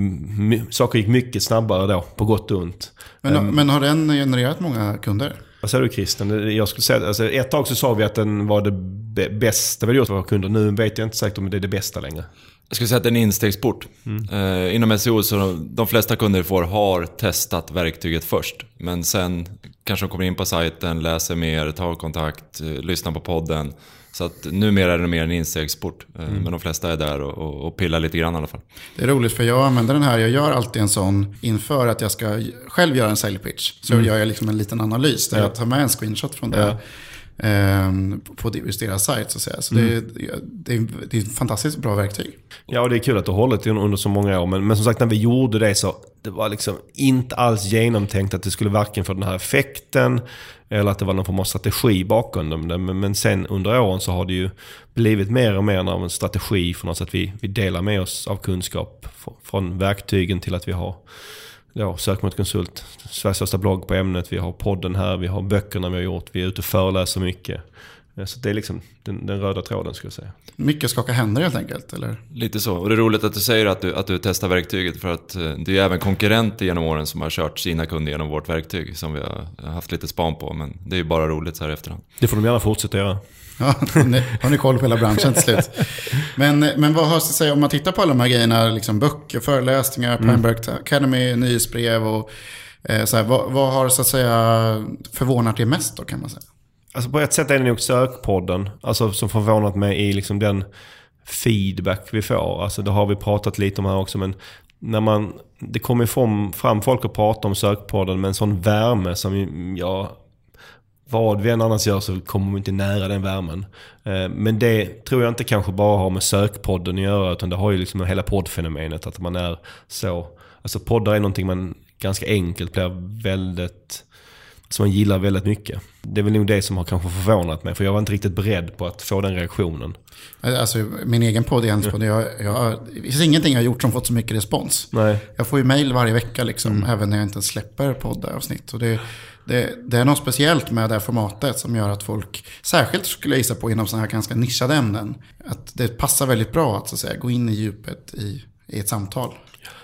saker gick mycket snabbare då, på gott och ont. Men, um, men har den genererat många kunder? Vad säger du Christian? Jag skulle säga, alltså, ett tag så sa vi att den var det bästa vi hade gjort för våra kunder. Nu vet jag inte säkert om det är det bästa längre. Jag skulle säga att det är en instegsport. Mm. Eh, inom SEO så de flesta kunder får har testat verktyget först. Men sen kanske de kommer in på sajten, läser mer, tar kontakt, eh, lyssnar på podden. Så att numera är det mer en instegsport. Eh, mm. Men de flesta är där och, och, och, pillar lite grann i alla fall. Det är roligt för jag använder den här, jag gör alltid en sån inför att jag ska själv göra en sale pitch. Så mm. gör jag liksom en liten analys där ja. jag tar med en screenshot från det. Ja. Ehm, på deras sajt så att säga. Så mm. det, det, är, det är ett fantastiskt bra verktyg. Ja, och det är kul att du har hållit under så många år. Men, men som sagt, när vi gjorde det så det var liksom inte alls genomtänkt att det skulle varken få den här effekten eller att det var någon form av strategi bakom dem. Men, men sen under åren så har det ju blivit mer och mer av en strategi för oss. Att Vi, vi delar med oss av kunskap från verktygen till att vi har ja, Sökmotorkonsult, Sveriges största blogg på ämnet. Vi har podden här, vi har böckerna vi har gjort, vi är ute och föreläser mycket. Så det är liksom den, den röda tråden skulle jag säga. Mycket skaka händer helt enkelt, eller? Lite så. Och det är roligt att du säger att du, att du testar verktyget. För att eh, det är även konkurrenter genom åren som har kört sina kunder genom vårt verktyg. Som vi har haft lite span på. Men det är ju bara roligt så här i efterhand. Det får de gärna fortsätta göra. Ja, har ni koll på hela branschen till slut. Men, men vad har att säga om man tittar på alla de här grejerna, liksom böcker, föreläsningar, mm. Pineberg Academy, nyhetsbrev och eh, så här, vad, vad, har så att säga förvånat er mest då kan man säga? Alltså på ett sätt är det nog sökpodden, alltså som förvånat mig i liksom den feedback vi får. Alltså det har vi pratat lite om här också men när man, det kommer fram, fram folk och pratar om sökpodden med en sån värme som jag vad vi än annars gör så kommer vi inte nära den värmen. Eh, men det tror jag inte kanske bara har med sökpodden att göra utan det har ju liksom hela poddfenomenet att man är så... Alltså poddar är någonting man ganska enkelt blir väldigt... Som man gillar väldigt mycket. Det är väl nog det som har kanske förvånat mig för jag var inte riktigt beredd på att få den reaktionen. Alltså min egen podd är en podd. Jag, jag, det finns ingenting jag har gjort som fått så mycket respons. Nej. Jag får ju mail varje vecka liksom, mm. även när jag inte släpper poddavsnitt. Och det, det, det, är något speciellt med det här formatet som gör att folk, särskilt skulle jag gissa på inom sådana här ganska nischade ämnen, att det passar väldigt bra att, så att säga, gå in i djupet i, i ett samtal.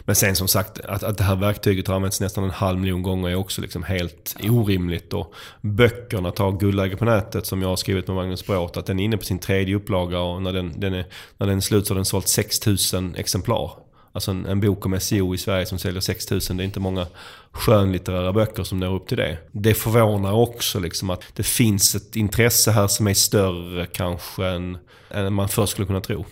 Men sen som sagt, att, att det här verktyget har använts nästan en halv miljon gånger är också liksom helt orimligt. Och böckerna, ta Guldläge på nätet som jag har skrivit med Magnus Bråth, att den är inne på sin tredje upplaga och när den, den är, när den är slut så har den sålt 6000 exemplar. Alltså en, en bok om SEO i Sverige som säljer 6000. Det är inte många skönlitterära böcker som når upp till det. Det förvånar också liksom att det finns ett intresse här som är större kanske än, än man först skulle kunna tro.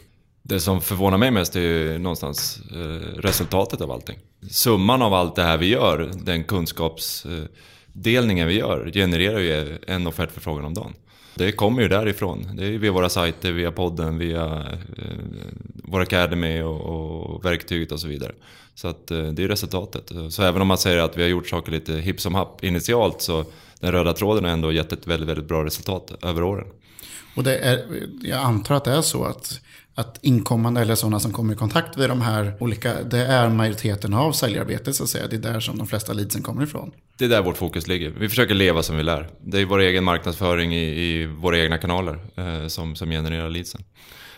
Det som förvånar mig mest är ju någonstans eh, resultatet av allting. Summan av allt det här vi gör, den kunskapsdelningen vi gör, genererar ju en offertförfrågan om dagen. Det kommer ju därifrån. Det är via våra sajter, via podden, via eh, vår Academy och, och verktyget och så vidare. Så att, eh, det är resultatet. Så även om man säger att vi har gjort saker lite hipp som happ initialt så den röda tråden har ändå gett ett väldigt, väldigt bra resultat över åren. Och det är, jag antar att det är så att att inkommande eller sådana som kommer i kontakt med de här olika, det är majoriteten av säljarbetet så att säga. Det är där som de flesta leadsen kommer ifrån. Det är där vårt fokus ligger. Vi försöker leva som vi lär. Det är vår egen marknadsföring i, i våra egna kanaler eh, som, som genererar leadsen.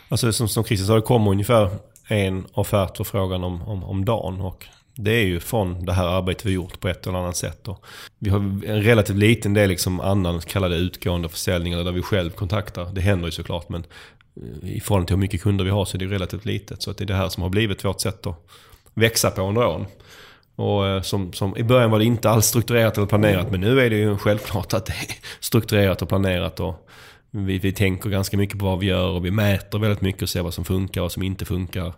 Alltså som, som Christer sa, det kommer ungefär en offertförfrågan om, om, om dagen. Och det är ju från det här arbetet vi gjort på ett eller annat sätt. Och vi har en relativt liten del liksom annan kallade utgående försäljningar där vi själv kontaktar. Det händer ju såklart men eh, i förhållande till hur mycket kunder vi har så är det relativt litet. Så att det är det här som har blivit vårt sätt att växa på under åren. Och eh, som, som, I början var det inte alls strukturerat eller planerat men nu är det ju självklart att det är strukturerat och planerat. Och vi, vi tänker ganska mycket på vad vi gör och vi mäter väldigt mycket och ser vad som funkar och vad som inte funkar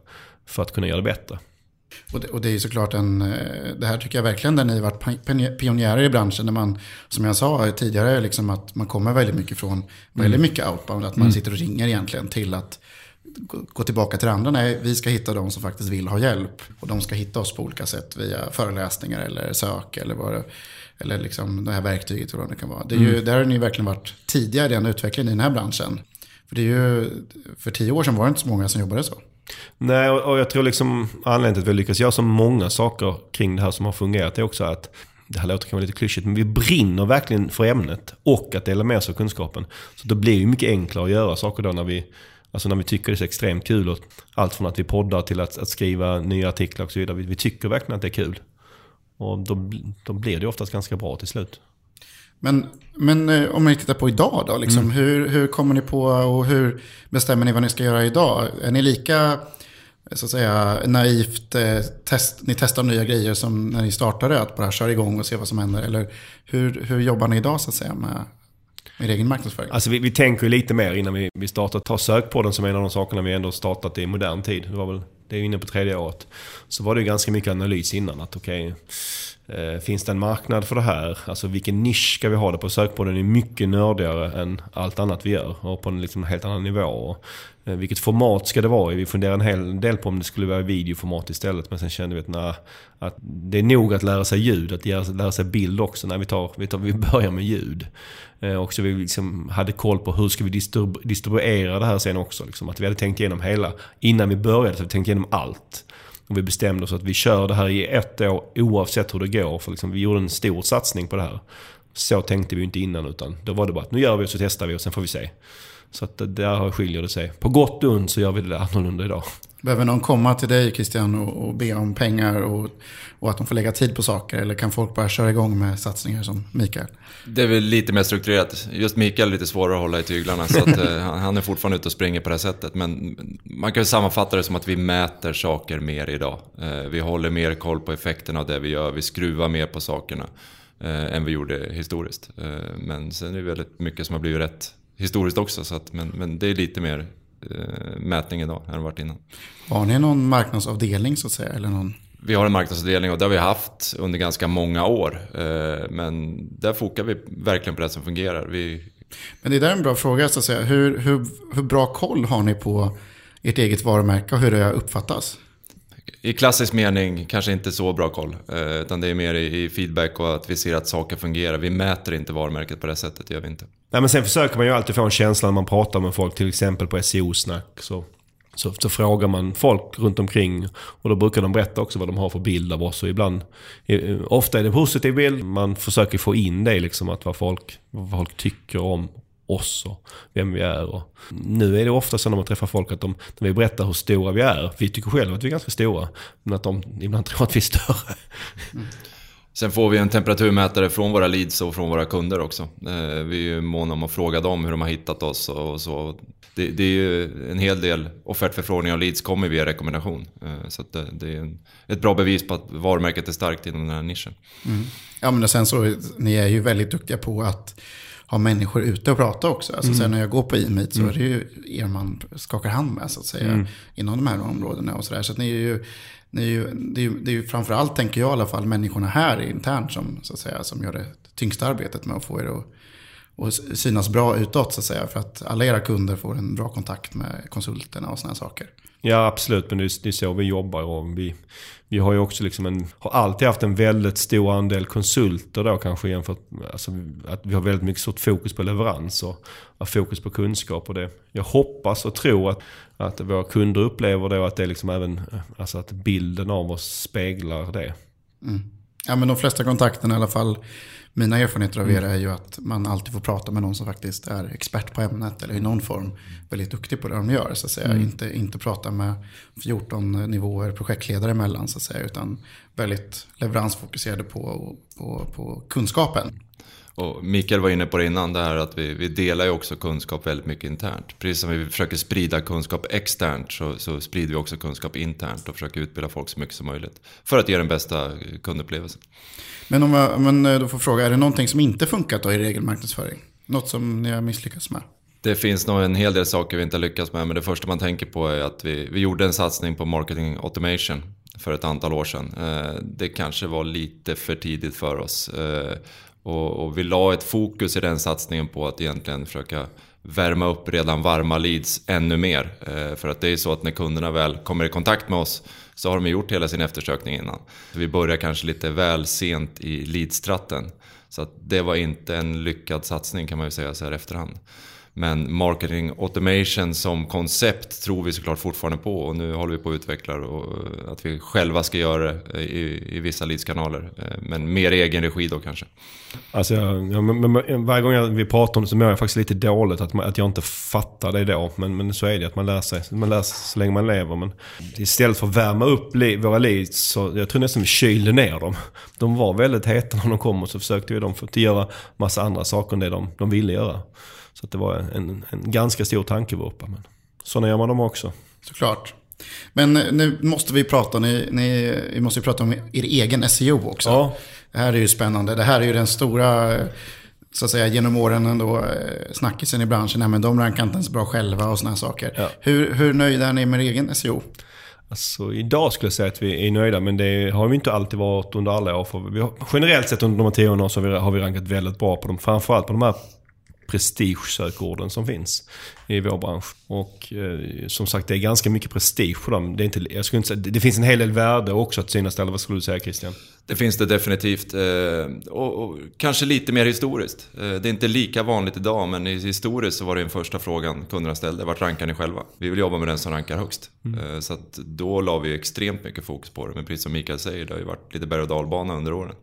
för att kunna göra det bättre. Och det, och det är såklart en, eh, det här tycker jag verkligen där ni har varit pionjärer i branschen. Där man, som jag sa tidigare, liksom att man kommer väldigt mycket från, väldigt mm. mycket outbound. Att man mm. sitter och ringer egentligen till att gå tillbaka till det andra. Nej, vi ska hitta de som faktiskt vill ha hjälp. Och de ska hitta oss på olika sätt via föreläsningar eller sök eller vad det, eller liksom det här verktyget vad det kan vara. Det är ju, mm. Där har ni verkligen varit tidigare i den utvecklingen i den här branschen. För det är ju, för tio år sedan var det inte så många som jobbade så. Nej, och jag tror liksom anledningen till att vi lyckas göra så många saker kring det här som har fungerat är också att det här låter kanske lite klyschigt, men vi brinner verkligen för ämnet och att dela med oss av kunskapen. Så det blir ju mycket enklare att göra saker då när vi, alltså när vi tycker det är så extremt kul. Och allt från att vi poddar till att, att skriva nya artiklar och så vidare. Vi, vi tycker verkligen att det är kul. Och då, då blir det oftast ganska bra till slut. Men, men eh, om ni tittar på idag då, liksom, mm. hur, hur kommer ni på och hur bestämmer ni vad ni ska göra idag? Är ni lika så att säga, naivt, eh, test, ni testar nya grejer som när ni startade, att bara köra igång och se vad som händer? Eller hur, hur jobbar ni idag så att säga med, med egen marknadsföring? Alltså vi, vi tänker lite mer innan vi, vi startar. Ta sökpodden som en av de sakerna vi ändå startat i modern tid. Det, var väl, det är inne på tredje året. Så var det ganska mycket analys innan. att okej okay, Eh, finns det en marknad för det här? Alltså vilken nisch ska vi ha det på? Sökpodden är mycket nördigare än allt annat vi gör och på en liksom helt annan nivå. Och, eh, vilket format ska det vara i? Vi funderade en hel del på om det skulle vara videoformat istället. Men sen kände vi att, nej, att det är nog att lära sig ljud, att lära sig bild också. När vi, tar, vi, tar, vi börjar med ljud. Eh, och så vi liksom hade koll på hur ska vi distribuera det här sen också. Liksom. Att vi hade tänkt igenom hela, innan vi började så vi tänkt igenom allt. Och vi bestämde oss att vi kör det här i ett år oavsett hur det går. För liksom, vi gjorde en stor satsning på det här. Så tänkte vi inte innan utan då var det bara att nu gör vi och så testar vi och sen får vi se. Så att där skiljer det sig. På gott och ont så gör vi det annorlunda idag. Behöver någon komma till dig Christian och, och be om pengar och, och, att de får lägga tid på saker? Eller kan folk bara köra igång med satsningar som Mikael? Det är väl lite mer strukturerat. Just Mikael är lite svårare att hålla i tyglarna. så att, (laughs) eh, han är fortfarande ute och springer på det här sättet. Men man kan sammanfatta det som att vi mäter saker mer idag. Eh, vi håller mer koll på effekterna av det vi gör. Vi skruvar mer på sakerna eh, än vi gjorde historiskt. Men sen är det väldigt mycket som har blivit rätt historiskt också. Så att, men, men det är lite mer mätning idag än det varit innan. Har ni någon marknadsavdelning så att säga? Eller någon... Vi har en marknadsavdelning och det har vi haft under ganska många år. Eh, men där fokar vi verkligen på det som fungerar. Vi... Men det där är en bra fråga så att säga. Hur, hur, hur bra koll har ni på ert eget varumärke och hur det uppfattas? I klassisk mening kanske inte så bra koll. Eh, utan det är mer i feedback och att vi ser att saker fungerar. Vi mäter inte varumärket på det sättet, det gör vi inte. Nej, men sen försöker man ju alltid få en känsla när man pratar med folk, till exempel på SEO-snack. Så, så, så, frågar man folk runt omkring och då brukar de berätta också vad de har för bild av oss. Och ibland, eh, ofta är det en positiv bild. Man försöker få in det, liksom, att vad folk, vad folk tycker om oss och vem vi är. Och nu är det ofta så när man träffar folk att de, när vi berättar hur stora vi är, vi tycker själva att vi är ganska stora, men att de ibland (laughs) tror att vi är större. Mm. Sen får vi en temperaturmätare från våra leads och från våra kunder också. Eh, vi är ju måna om att fråga dem hur de har hittat oss och så. Det, det är ju en hel del offertförfrågningar och leads kommer via rekommendation. Eh, så det, det, är ett bra bevis på att varumärket är starkt inom den här nischen. Mm. Ja men sen så, ni är ju väldigt duktiga på att ha människor ute och prata också. Alltså, mm. Sen när jag går på e-meet så mm. är det ju er man skakar hand med så att säga. Mm. Inom de här områdena och sådär. Så att ni är ju, ni är ju, det, är ju, det är ju framförallt, tänker jag i alla fall, människorna här internt som, så att säga, som gör det tyngsta arbetet med att få er att och synas bra utåt så att säga. För att alla era kunder får en bra kontakt med konsulterna och sådana saker. Ja absolut, men det är, det är så vi jobbar. Och vi, vi har ju också liksom en, har alltid haft en väldigt stor andel konsulter då kanske jämfört med, alltså, att vi har väldigt mycket stort fokus på leverans och, och fokus på kunskap. Och det, jag hoppas och tror att, att våra kunder upplever då att det liksom även, alltså att bilden av oss speglar det. Mm. Ja men de flesta kontakterna i alla fall mina erfarenheter av er är ju att man alltid får prata med någon som faktiskt är expert på ämnet eller i någon form väldigt duktig på det de gör. Så att säga. Mm. Inte, inte prata med 14 nivåer projektledare emellan så att säga, utan väldigt leveransfokuserade på, på, på kunskapen. Och Mikael var inne på det innan, det här att vi, vi delar ju också kunskap väldigt mycket internt. Precis som vi försöker sprida kunskap externt så, så sprider vi också kunskap internt och försöker utbilda folk så mycket som möjligt. För att ge den bästa kundupplevelsen. Men om jag men eh, då får fråga, är det någonting som inte funkat då i regelmarknadsföring? Något som ni har misslyckats med? Det finns nog en hel del saker vi inte har lyckats med, men det första man tänker på är att vi, vi gjorde en satsning på marketing automation för ett antal år sedan. Eh, det kanske var lite för tidigt för oss. Och, och, vi la ett fokus i den satsningen på att egentligen försöka värma upp redan varma leads ännu mer. Eh, för att det är så att när kunderna väl kommer i kontakt med oss så har de gjort hela sin eftersökning innan. Vi börjar kanske lite väl sent i leadstratten. Så att det var inte en lyckad satsning kan man ju säga så här efterhand. Men marketing automation som koncept tror vi såklart fortfarande på och nu håller vi på att utveckla och eh, att vi själva ska göra det i, i vissa leadskanaler. Eh, men mer i egen regi då kanske. Alltså, ja, men, men, varje gång vi pratar om det så mår jag faktiskt lite dåligt att, att jag inte fattar det då. Men, men så är det, att man lär sig. Man lär sig så länge man lever. Men istället för att värma upp li, våra leads så jag tror nästan vi kylde ner dem. De var väldigt heta när de kom och så försökte vi dem för att göra massa andra saker än det de, de ville göra. Så det var en, en ganska stor tankevurpa. Men sådana gör man dem också. Såklart. Men eh, nu måste vi prata, ni, ni, vi måste prata om er egen SEO också. Ja. Det här är ju spännande. Det här är ju den stora, så att säga genom åren ändå, eh, snackisen i branschen. Nej, men de rankar inte ens bra själva och sådana saker. Ja. Hur, hur nöjda är ni med er egen SEO? Alltså, idag skulle jag säga att vi är nöjda, men det har vi inte alltid varit under alla år. För vi har, generellt sett under de här tio åren så har vi, har vi rankat väldigt bra på dem. Framförallt på de här prestigesökorden som finns i vår bransch. Och eh, som sagt, det är ganska mycket prestige på dem. Det, är inte, jag skulle inte säga, det finns en hel del värde också att synas där. Vad skulle du säga Christian? Det finns det definitivt. Eh, och, och, kanske lite mer historiskt. Eh, det är inte lika vanligt idag, men historiskt så var det den första frågan kunderna ställde. Vart rankar ni själva? Vi vill jobba med den som rankar högst. Mm. Så att då la vi extremt mycket fokus på det. Men precis som Mikael säger, det har ju varit lite berg och dalbana under åren.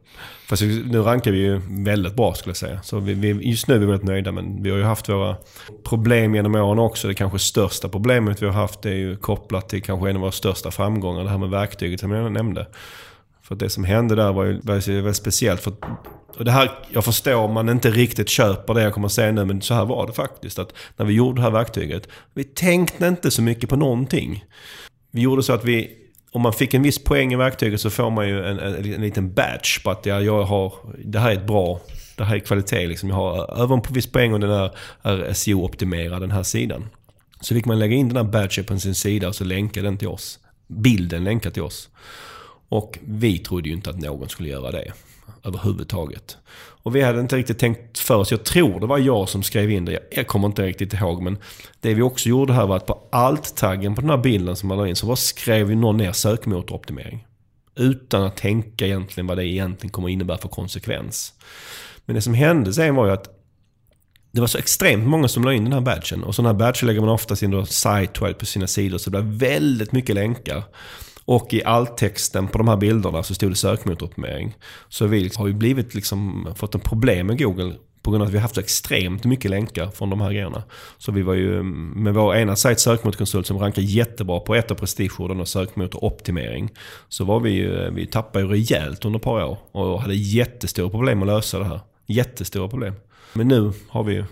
Fast nu rankar vi ju väldigt bra skulle jag säga. Så vi, vi, just nu är vi väldigt nöjda, men vi har ju haft våra problem genom åren också. Det kanske största problemet vi har haft är ju kopplat till kanske en av våra största framgångar. Det här med verktyget som jag nämnde. För det som hände där var ju väldigt speciellt. För och det här, jag förstår om man inte riktigt köper det jag kommer att säga nu, men så här var det faktiskt. Att när vi gjorde det här verktyget, vi tänkte inte så mycket på någonting. Vi gjorde så att vi, om man fick en viss poäng i verktyget så får man ju en, en, en liten badge på att jag, jag har, det här är ett bra, det här är kvalitet liksom. Jag har över en viss poäng och den här är SEO-optimerad den här sidan. Så fick man lägga in den här badgen på sin sida och så länka den till oss. Bilden länkar till oss. Och vi trodde ju inte att någon skulle göra det överhuvudtaget. Och vi hade inte riktigt tänkt för oss. Jag tror det var jag som skrev in det. Jag kommer inte riktigt ihåg. Men det vi också gjorde här var att på alt-taggen på den här bilden som man la in så bara skrev ju någon ner sökmotoroptimering. Utan att tänka egentligen vad det egentligen kommer innebära för konsekvens. Men det som hände sen var ju att det var så extremt många som la in den här badgen. Och sådana här badger lägger man oftast in då site på sina sidor. Så det blir väldigt mycket länkar. Och i alltexten på de här bilderna så stod det sökmotoroptimering. Så vi har ju blivit liksom, fått en problem med Google på grund av att vi har haft så extremt mycket länkar från de här grejerna. Så vi var ju med vår ena sajt sökmotorkonsult som rankar jättebra på ett av prestigeorden och sökmotoroptimering. Så var vi ju, vi tappade ju rejält under ett par år och hade jättestora problem att lösa det här. Jättestora problem. Men nu har vi ju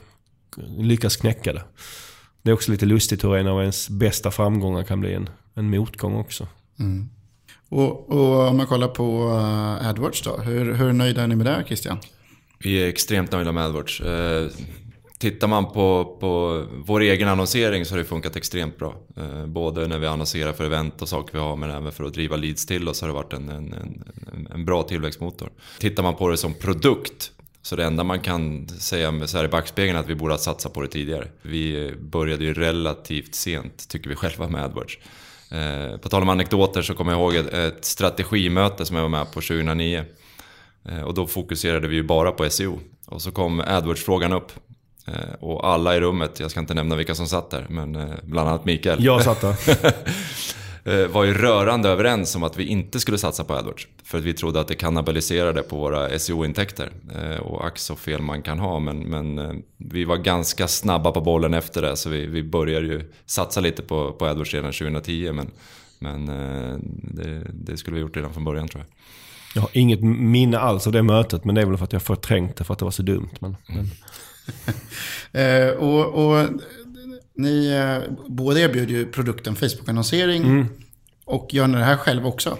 lyckats knäcka det. Det är också lite lustigt hur en av ens bästa framgångar kan bli en, en motgång också. Mm. Och, och, om man kollar på eh, AdWords då, hur, hur nöjda är ni med det Christian? Vi är extremt nöjda med AdWords. Eh, tittar man på, på vår egen annonsering så har det funkat extremt bra. Eh, både när vi annonserar för event och saker vi har men även för att driva leads till oss har det varit en, en, en, en bra tillväxtmotor. Tittar man på det som produkt Så det enda man kan säga så här i backspegeln är att vi borde ha satsat på det tidigare. Vi började ju relativt sent, tycker vi själva, med AdWords. Eh, på tal om anekdoter så kommer jag ihåg ett strategimöte som jag var med på 2009. Eh, och då fokuserade vi ju bara på SEO. Och så kom AdWords-frågan upp. Eh, och alla i rummet, jag ska inte nämna vilka som satt där, men bland annat Mikael. Jag satt där. (laughs) var ju rörande överens om att vi inte skulle satsa på AdWords. För att vi trodde att det kannibaliserade på våra SEO-intäkter. Och ack så fel man kan ha. Men, men vi var ganska snabba på bollen efter det. Så vi, vi började ju satsa lite på, på AdWords redan 2010. Men, men det, det skulle vi gjort redan från början tror jag. Jag har inget minne alls av det mötet, men det är väl för att jag förträngt det för att det var så dumt. Men, mm. (laughs) eh, och, och, ni eh, båda erbjuder ju produkten Facebook-annonsering. Mm. Och gör ni det här själv också?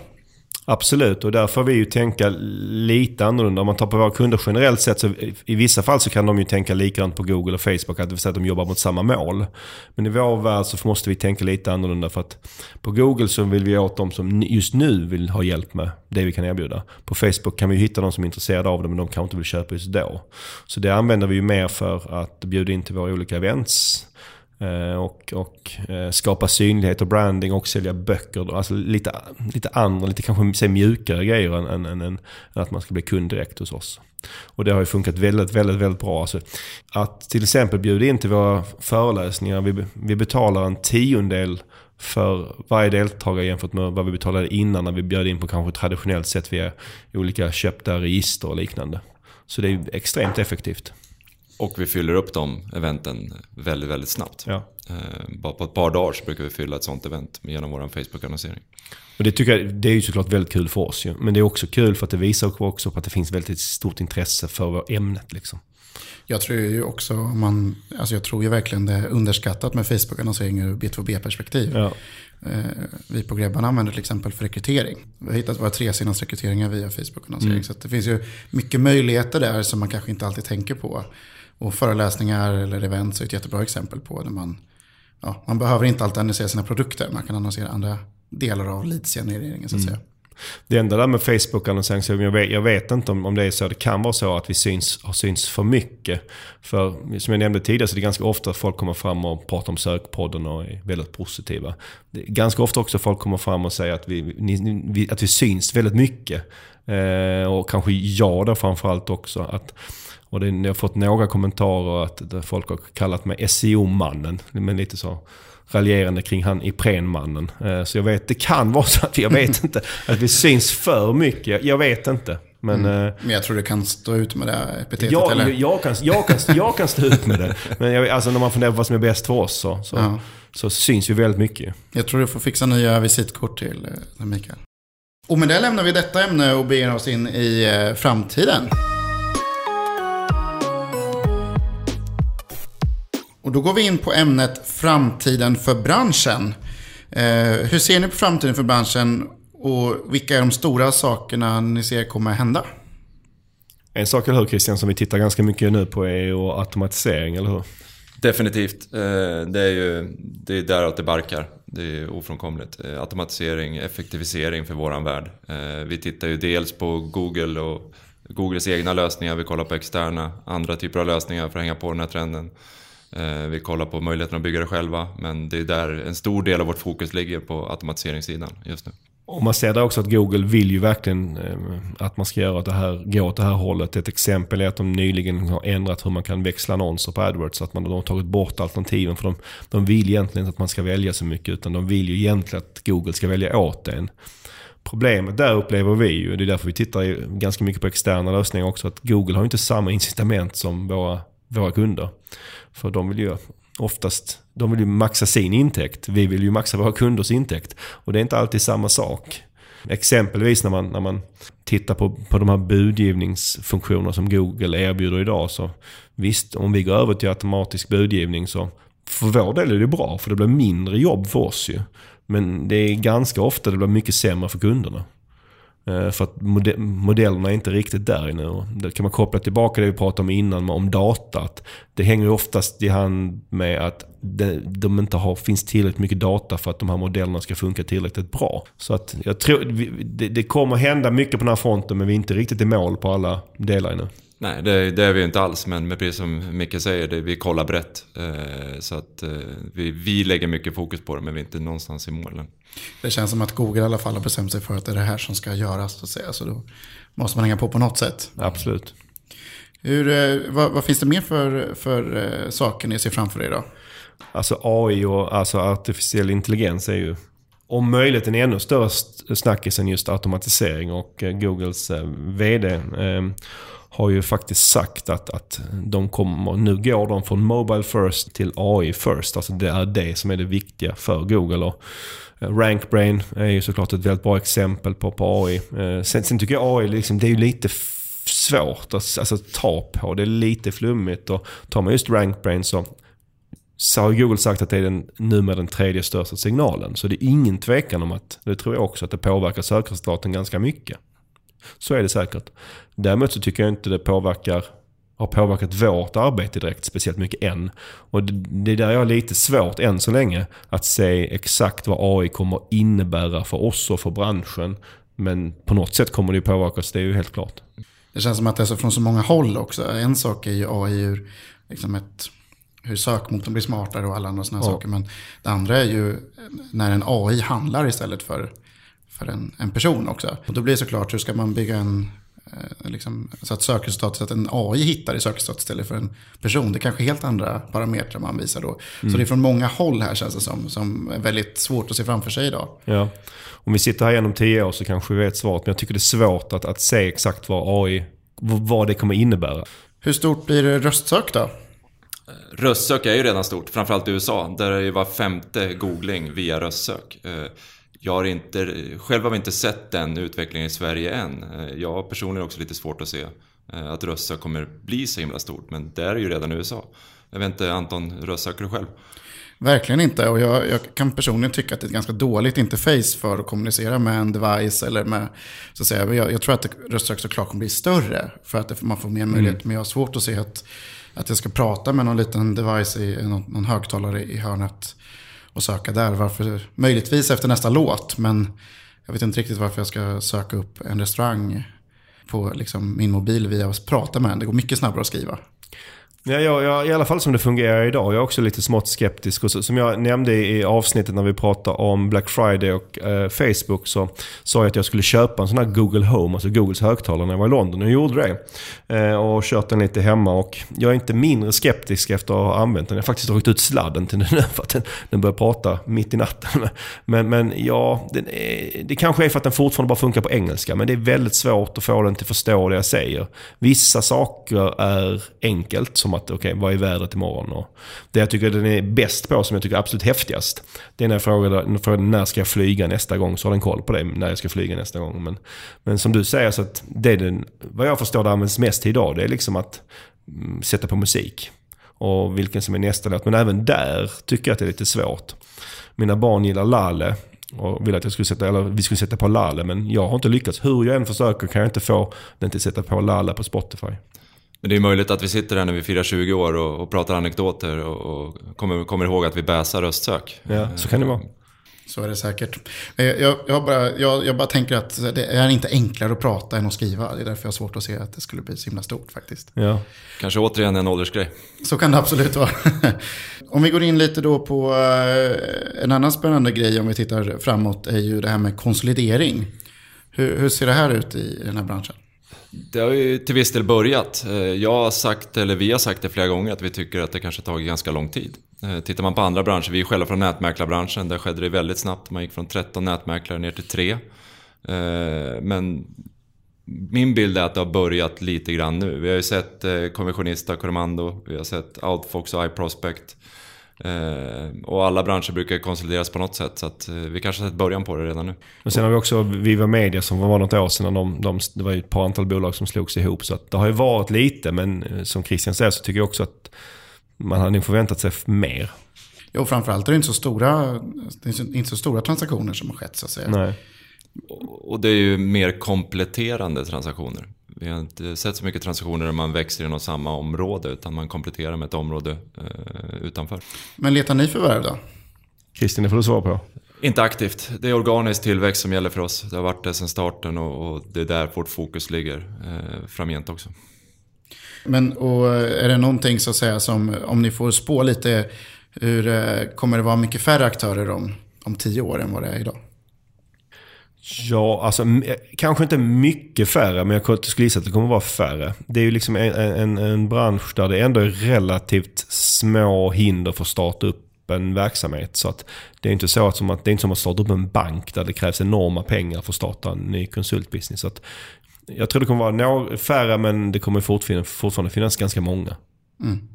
Absolut, och där får vi ju tänka lite annorlunda. Om man tar på våra kunder generellt sett så i vissa fall så kan de ju tänka likadant på Google och Facebook. Att det vill säga att de jobbar mot samma mål. Men i vår värld så måste vi tänka lite annorlunda. För att på Google så vill vi åt de som just nu vill ha hjälp med det vi kan erbjuda. På Facebook kan vi hitta de som är intresserade av det men de kanske inte vill köpa just då. Så det använder vi ju mer för att bjuda in till våra olika events Eh, och, och eh, skapa synlighet och branding och sälja böcker. Alltså lite, lite andra, lite kanske säg, mjukare grejer än, än, än, än, att man ska bli kund direkt hos oss. Och det har ju funkat väldigt, väldigt, väldigt bra. Alltså, att till exempel bjuda in till våra föreläsningar. Vi, vi betalar en tiondel för varje deltagare jämfört med vad vi betalade innan när vi bjöd in på kanske traditionellt sätt via olika köpta register och liknande. Så det är extremt effektivt. Och vi fyller upp de eventen väldigt, väldigt snabbt. Ja. Eh, bara på ett par dagar så brukar vi fylla ett sånt event genom vår Facebook-annonsering. Och det, tycker jag, det är ju såklart väldigt kul för oss ju. Men det är också kul för att det visar också på att det finns väldigt stort intresse för ämnet. Liksom. Jag tror ju också man, alltså jag tror ju verkligen det är underskattat med Facebook-annonsering ur B2B-perspektiv. Ja. Eh, vi på Grebban använder till exempel för rekrytering. Vi har hittat våra tre senaste rekryteringar via Facebook-annonsering. Mm. Så det finns ju mycket möjligheter där som man kanske inte alltid tänker på. Och föreläsningar eller events är ett jättebra exempel på där man, ja, man behöver inte alltid annonsera sina produkter. Man kan annonsera andra delar av leadsgenereringen så att mm. säga. Det enda där med Facebook-annonsering, jag vet, jag vet inte om, om det är så. Det kan vara så att vi syns, har syns för mycket. För som jag nämnde tidigare så är det ganska ofta att folk kommer fram och pratar om sökpodden och är väldigt positiva. Det är ganska ofta också folk kommer fram och säger att vi, ni, vi att vi syns väldigt mycket. Eh, och kanske jag då framförallt också. Att och det, jag har fått några kommentarer att folk har kallat mig SEO-mannen. Men lite så raljerande kring han Ipren-mannen. Eh, så jag vet, det kan vara så att, jag vet (laughs) inte, att vi syns för mycket. Jag vet inte. Men, mm. Eh, men jag tror du kan stå ut med det epitetet jag, eller? Jag kan, jag, kan, jag kan stå ut med det. Men jag, alltså när man funderar på vad som är bäst för oss så, så, ja. så syns vi väldigt mycket. Jag tror du får fixa nya visitkort till eh, Mikael. Och med det lämnar vi detta ämne och beger oss in i framtiden. Och då går vi in på ämnet framtiden för branschen. Eh, hur ser ni på framtiden för branschen och vilka är de stora sakerna ni ser kommer hända? En sak, eller hur Christian, som vi tittar ganska mycket nu på är ju automatisering, eller hur? Definitivt. Eh, det är ju det är däråt det barkar. Det är ofrånkomligt. Eh, automatisering, effektivisering för våran värld. Eh, vi tittar ju dels på Google och Googles egna lösningar. Vi kollar på externa, andra typer av lösningar för att hänga på den här trenden. Eh, vi kollar på möjligheten att bygga det själva, men det är där en stor del av vårt fokus ligger på automatiseringssidan just nu. Och man ser där också att Google vill ju verkligen eh, att man ska göra det här, gå åt det här hållet. Ett exempel är att de nyligen har ändrat hur man kan växla annonser på AdWords. Så att man, de har tagit bort alternativen. För de, de vill egentligen inte att man ska välja så mycket. Utan de vill ju egentligen att Google ska välja åt en. Problemet där upplever vi ju, det är därför vi tittar ganska mycket på externa lösningar också, att Google har inte samma incitament som våra, våra kunder. För de vill ju oftast de vill ju maxa sin intäkt. Vi vill ju maxa våra kunders intäkt. Och det är inte alltid samma sak. Exempelvis när man, när man tittar på, på de här budgivningsfunktionerna som Google erbjuder idag. Så visst, om vi går över till automatisk budgivning så för vår del är det bra. För det blir mindre jobb för oss ju. Men det är ganska ofta det blir mycket sämre för kunderna. Eh, för att modellerna är inte riktigt där inne. det kan man koppla tillbaka det vi pratade om innan om data. det hänger ju oftast i hand med att de inte har, finns tillräckligt mycket data för att de här modellerna ska funka tillräckligt bra. Så att jag tror det kommer hända mycket på den här fronten men vi är inte riktigt i mål på alla delar ännu. Nej, det, det är vi inte alls. Men, men precis som Micke säger, det, vi kollar brett. Eh, så att eh, vi, vi lägger mycket fokus på det, men vi är inte någonstans i målen. Det känns som att Google i alla fall har bestämt sig för att det är det här som ska göras. Så, att säga. så då måste man hänga på på något sätt. Absolut. Hur, eh, vad, vad, finns det mer för, för uh, saker ni ser framför er då? Alltså AI och alltså artificiell intelligens är ju om möjligt en ännu större snackis än just automatisering. Och eh, Googles VD eh, har ju faktiskt sagt att, att de kommer, nu går de från Mobile First till AI First. Alltså det är det som är det viktiga för Google. Och eh, RankBrain är ju såklart ett väldigt bra exempel på, på AI. Eh, sen, sen tycker jag AI, liksom, det är ju lite svårt att alltså, ta på. Det är lite flummigt. Och tar man just RankBrain så, så har Google sagt att det är den, numera den tredje största signalen. Så det är ingen tvekan om att, det tror jag också, att det påverkar sökresultaten ganska mycket. Så är det säkert. Däremot så tycker jag inte det påverkar har påverkat vårt arbete direkt speciellt mycket än. Och det är där jag har lite svårt än så länge att se exakt vad AI kommer innebära för oss och för branschen. Men på något sätt kommer det påverka oss, det är ju helt klart. Det känns som att det är så från så många håll också. En sak är ju AI ur liksom ett, hur sökmotorn blir smartare och alla andra sådana ja. saker. Men det andra är ju när en AI handlar istället för, för en, en person också. Och då blir det såklart, hur ska man bygga en eh, Liksom, så att sökresultatet, så att en AI hittar i sökresultatet istället för en person. Det är kanske helt andra parametrar man visar då. Mm. Så det är från många håll här känns det som, som är väldigt svårt att se framför sig idag. Ja om vi sitter här igenom tio år så kanske vi vet svaret. Men jag tycker det är svårt att, att se exakt vad AI, vad det kommer innebära. Hur stort blir röstsök då? Röstsök är ju redan stort, framförallt i USA. Där är ju var femte googling via röstsök. Jag har inte, själv har vi inte sett den utvecklingen i Sverige än. Eh, jag har personligen också lite svårt att se eh, att röstsök kommer bli så himla stort. Men det är ju redan i USA. Jag vet inte, Anton, röstsöker du själv? Verkligen inte. Och jag, jag, kan personligen tycka att det är ett ganska dåligt interface för att kommunicera med en device. Eller med, så att säga. Jag, jag tror att röstsök såklart kommer bli större. För att det, man får mer möjlighet. Mm. Men jag har svårt att se att, att jag ska prata med någon liten device i någon, någon högtalare i hörnet. Och söka där. Varför? Möjligtvis efter nästa låt. Men jag vet inte riktigt varför jag ska söka upp en restaurang på liksom, min mobil via att prata med en. Det går mycket snabbare att skriva. Ja, jag, jag, I alla fall som det fungerar idag. Jag är också lite smått skeptisk. Och så, som jag nämnde i avsnittet när vi pratade om Black Friday och eh, Facebook så sa jag att jag skulle köpa en sån här Google Home, alltså Googles högtalare när jag var i London. Och jag gjorde det. Eh, och kört den lite hemma. Och jag är inte mindre skeptisk efter att ha använt den. Jag har faktiskt dragit ut sladden till den nu (laughs) för att den, den börjar prata mitt i natten. (laughs) Men, men ja, är, eh, det kanske är för att den fortfarande bara funkar på engelska. Men det är väldigt svårt att få den till att förstå det jag säger. Vissa saker är enkelt, som att okej, okay, vad är vädret imorgon? Och det jag tycker den är bäst på, som jag tycker är absolut häftigast, det är när jag frågar, när ska jag flyga nästa gång? Så har den koll på det, när jag ska flyga nästa gång. Men, men som du säger, så att det är den, vad jag förstår det används mest till idag, det är liksom att mm, sätta på musik. Och vilken som är nästa låt. Men även där tycker jag att det är lite svårt. Mina barn gillar Lalle, och ville att jag skulle sätta, eller vi skulle sätta på Lale. Men jag har inte lyckats. Hur jag än försöker kan jag inte få den till att sätta på Lale på Spotify. Men det är möjligt att vi sitter här när vi firar 20 år och, och pratar anekdoter och, och kommer, kommer ihåg att vi bäsar röstsök. Ja, så kan det vara. Så är det säkert. Jag, jag, bara, jag, jag bara tänker att det är inte enklare att prata än att skriva. Det är därför jag har svårt att se att det skulle bli så himla stort faktiskt. Ja. Kanske återigen en åldersgrej. Så kan det absolut vara. (laughs) om vi går in lite då på eh, en annan spännande grej om vi tittar framåt är ju det här med konsolidering. Hur, hur ser det här ut i den här branschen? Det har ju till viss del börjat. Eh, jag har sagt, eller vi har sagt det flera gånger, att vi tycker att det kanske tagit ganska lång tid. Eh, tittar man på andra branscher, vi är själva från nätmäklarbranschen, där skedde det väldigt snabbt. Man gick från 13 nätmäklare ner till 3. Eh, men min bild är att det har börjat lite grann nu. Vi har ju sett Konventionista, Coromando, vi har sett Outfox och iProspect. Eh, och alla branscher brukar konsolideras på något sätt. Så att, eh, vi kanske har sett början på det redan nu. Och sen har vi också Viva Media som var något år sedan. De, de, det var ett par antal bolag som slogs ihop. Så att det har ju varit lite, men eh, som Christian säger så tycker jag också att man hade nog förväntat sig mer. Jo, framförallt är det inte så stora, det är inte så stora transaktioner som har skett så att säga. Nej. Och det är ju mer kompletterande transaktioner. Vi har inte sett så mycket transaktioner där man växer inom samma område utan man kompletterar med ett område eh, utanför. Men letar ni förvärv då? Kristin, det får du svara på. Inte aktivt. Det är organisk tillväxt som gäller för oss. Det har varit det sedan starten och, och det är där vårt fokus ligger eh, framgent också. Men och är det någonting så att säga som, om ni får spå lite, hur eh, kommer det vara mycket färre aktörer om, om tio år än vad det är idag? Ja, alltså eh, kanske inte mycket färre, men jag skulle gissa att det kommer vara färre. Det är ju liksom en, en, en bransch där det ändå är relativt små hinder för att starta upp en verksamhet. Så att det är inte så att, som att, det är inte som att starta upp en bank där det krävs enorma pengar för att starta en ny konsultbusiness. Så att jag tror det kommer vara några färre, men det kommer fortfarande, fortfarande finnas ganska många. Mm.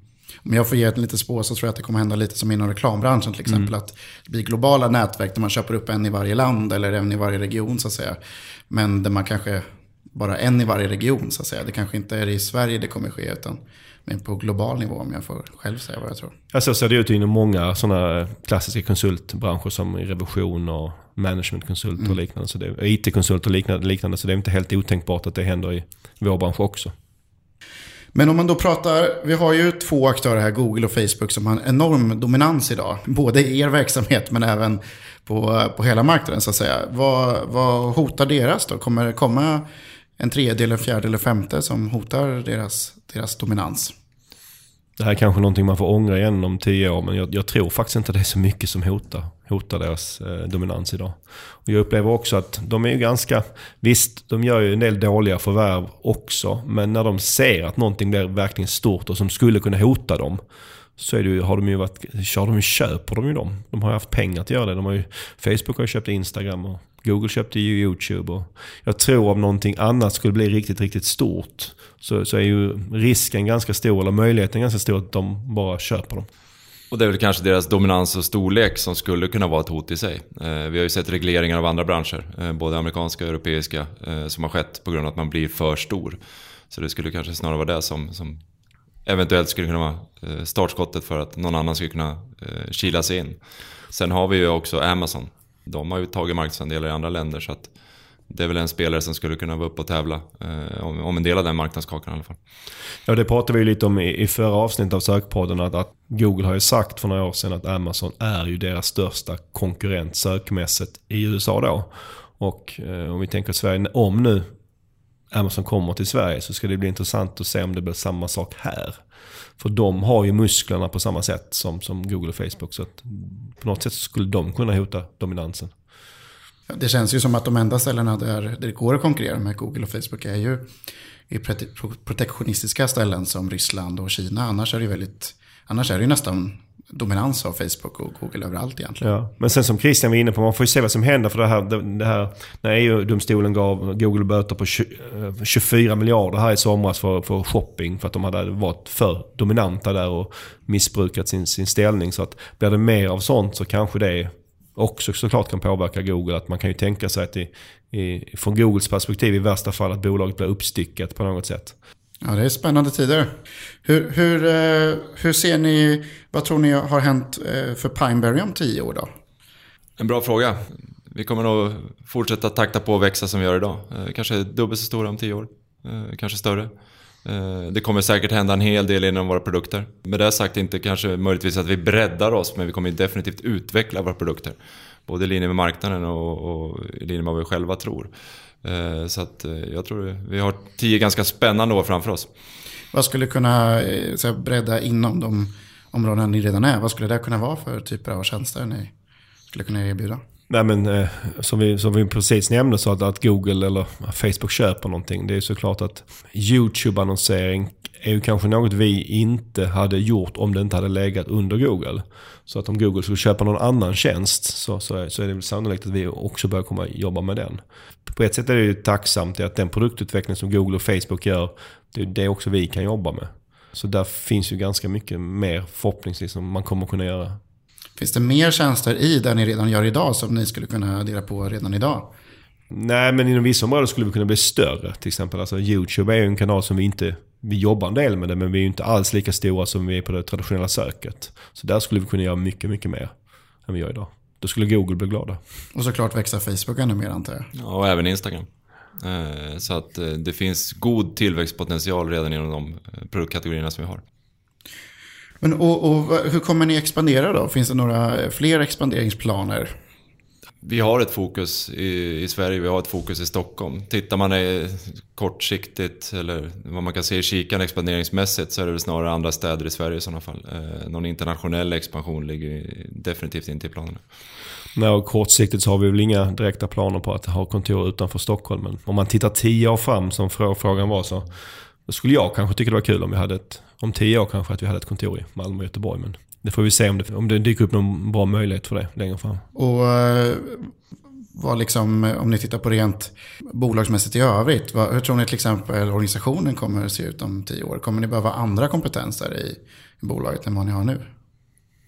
Om jag får ge ett litet spår så tror jag att det kommer hända lite som inom reklambranschen till exempel. Att det blir globala nätverk där man köper upp en i varje land eller en i varje region så att säga. Men där man kanske bara en i varje region så att säga. Det kanske inte är i Sverige det kommer ske utan men på global nivå om jag får själv säga vad jag tror. Ja, så ser det ut inom många sådana klassiska konsultbranscher som revision och managementkonsult och liknande. Så det, IT-konsult och liknande, liknande. Så det är inte helt otänkbart att det händer i vår bransch också. Men om man då pratar, vi har ju två aktörer här, Google och Facebook, som har en enorm dominans idag. Både i er verksamhet men även på, på hela marknaden så att säga. Vad, vad hotar deras då? Kommer det komma en tredje, eller fjärde eller femte som hotar deras, deras dominans? Det här är kanske någonting man får ångra igen om tio år, men jag, jag tror faktiskt inte det är så mycket som hotar, hotar deras eh, dominans idag. Och jag upplever också att de är ju ganska, visst de gör ju en del dåliga förvärv också, men när de ser att någonting blir verkligen stort och som skulle kunna hota dem, så är det har de ju varit, kör de köper de ju dem. De har ju haft pengar att göra det. De har ju, Facebook har ju köpt Instagram och Google köpte ju YouTube. Och jag tror om någonting annat skulle bli riktigt, riktigt stort så, så är ju risken ganska stor, eller möjligheten ganska stor att de bara köper dem. Och det är väl kanske deras dominans och storlek som skulle kunna vara ett hot i sig. Eh, vi har ju sett regleringar av andra branscher, eh, både amerikanska och europeiska, eh, som har skett på grund av att man blir för stor. Så det skulle kanske snarare vara det som, som eventuellt skulle kunna vara eh, startskottet för att någon annan skulle kunna eh, kila sig in. Sen har vi ju också Amazon. De har ju tagit marknadsandelar i andra länder så att det är väl en spelare som skulle kunna vara uppe och tävla eh, om, om en del av den marknadskakan i alla fall. Ja, det pratade vi ju lite om i, i förra avsnittet av Sökpodden. Att, att Google har ju sagt för några år sedan att Amazon är ju deras största konkurrent sökmässigt i USA då. Och eh, om vi tänker Sverige, om nu Amazon kommer till Sverige så ska det bli intressant att se om det blir samma sak här. För de har ju musklerna på samma sätt som, som Google och Facebook. Så att på något sätt skulle de kunna hota dominansen. Det känns ju som att de enda ställena där, där det går att konkurrera med Google och Facebook är ju i protektionistiska ställen som Ryssland och Kina. Annars är det ju väldigt, annars är det ju nästan dominans av Facebook och Google överallt egentligen. Ja. Men sen som Christian var inne på, man får ju se vad som händer. För det här, det, det här när EU-domstolen gav Google böter på 20, 24 eh, miljarder här i somras för, för shopping. För att de hade varit för dominanta där och missbrukat sin, sin ställning. Så att blir det mer av sånt så kanske det också såklart kan påverka Google. Att man kan ju tänka sig att i, i, från Googles perspektiv i värsta fall att bolaget blir uppstyckat på något sätt. Ja, det är spännande tider. Hur, hur, eh, hur ser ni, vad tror ni har hänt eh, för Pineberry om tio år då? En bra fråga. Vi kommer nog fortsätta takta på och växa som vi gör idag. Eh, kanske dubbelt så stora om tio år. Kanske större. Det kommer säkert hända en hel del inom våra produkter. Med det sagt inte kanske möjligtvis att vi breddar oss, men vi kommer definitivt utveckla våra produkter. Både i linje med marknaden och, och i linje med vad vi själva tror. Eh, Så att eh, jag tror vi har tio ganska spännande år framför oss. Vad skulle kunna eh, så här, bredda inom de områden ni redan är? Vad skulle det kunna vara för typer av tjänster ni skulle kunna erbjuda? Nej men eh, som, vi, som vi precis nämnde så att, att Google eller Facebook köper någonting. Det är såklart att YouTube-annonsering är ju kanske något vi inte hade gjort om det inte hade legat under Google. Så att om Google skulle köpa någon annan tjänst så, så, är, så är det väl sannolikt att vi också börjar komma jobba med den. På ett sätt är det ju tacksamt att den produktutveckling som Google och Facebook gör, det är det också vi kan jobba med. Så där finns ju ganska mycket mer förhoppningsvis som man kommer kunna göra. Finns det mer tjänster i det ni redan gör idag som ni skulle kunna dela på redan idag? Nej, men inom vissa områden skulle vi kunna bli större. Till exempel alltså YouTube är ju en kanal som vi inte... Vi jobbar en del med det, men vi är ju inte alls lika stora som vi är på det traditionella söket. Så där skulle vi kunna göra mycket, mycket mer än vi gör idag. Då skulle Google bli glada. Och såklart växa Facebook ännu mer antar jag. Ja, och även Instagram. Eh, Så att eh, det finns god tillväxtpotential redan inom de eh, produktkategorierna som vi har. Men och, och hur kommer ni expandera då? Finns det några fler expanderingsplaner? Vi har ett fokus i, i, Sverige, vi har ett fokus i Stockholm. Tittar man i, kortsiktigt, eller vad man kan se i kikan expanderingsmässigt, så är det väl snarare andra städer i Sverige i sådana fall. Eh, någon internationell expansion ligger definitivt inte i planerna. Nej, och kortsiktigt så har vi väl inga direkta planer på att ha kontor utanför Stockholm. Men om man tittar tio år fram, som frågan var, så då skulle jag kanske tycka det var kul om vi hade ett, om tio år kanske, att vi hade ett kontor i Malmö och Göteborg. Men det får vi se om det, om det dyker upp någon bra möjlighet för det längre fram. Och eh, vad liksom, om ni tittar på rent bolagsmässigt i övrigt, vad, hur tror ni till exempel organisationen kommer att se ut om tio år? Kommer ni behöva andra kompetenser i, i bolaget än vad ni har nu?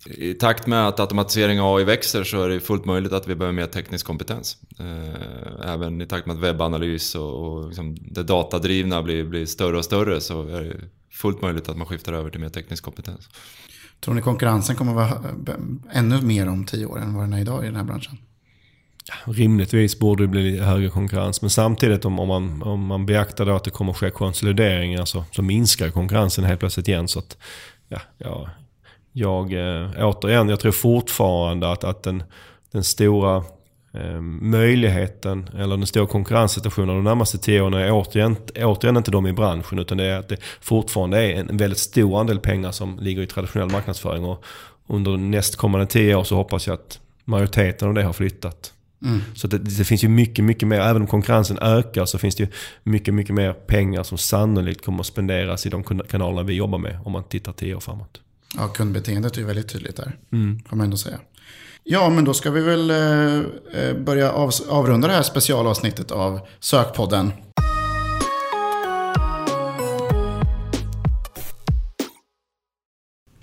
I takt med att automatisering av AI växer så är det fullt möjligt att vi behöver mer teknisk kompetens. Eh, även i takt med att webbanalys och, och liksom det datadrivna blir, blir större och större så är det fullt möjligt att man skiftar över till mer teknisk kompetens. Tror ni konkurrensen kommer att vara eh, ännu mer om tio år än vad den är idag i den här branschen? Rimligtvis borde det bli högre konkurrens. Men samtidigt om, om, man, om man beaktar då att det kommer att ske konsolideringar så, så minskar konkurrensen helt plötsligt igen. Så att, ja, ja, jag, eh, återigen, jag tror fortfarande att, att den, den stora möjligheten, eller den stora konkurrenssituationen de närmaste tio åren är återigen, återigen inte de i branschen. Utan det är att det fortfarande är en väldigt stor andel pengar som ligger i traditionell marknadsföring. Och under nästkommande tio år så hoppas jag att majoriteten av det har flyttat. Mm. Så det, det, finns ju mycket, mycket mer. Även om konkurrensen ökar så finns det ju mycket, mycket mer pengar som sannolikt kommer att spenderas i de kanalerna vi jobbar med. Om man tittar tio år framåt. Ja, kundbeteendet är ju väldigt tydligt där. Mm. Får man ändå säga. Ja, men då ska vi väl eh, eh börja av, avrunda det här specialavsnittet av Sökpodden.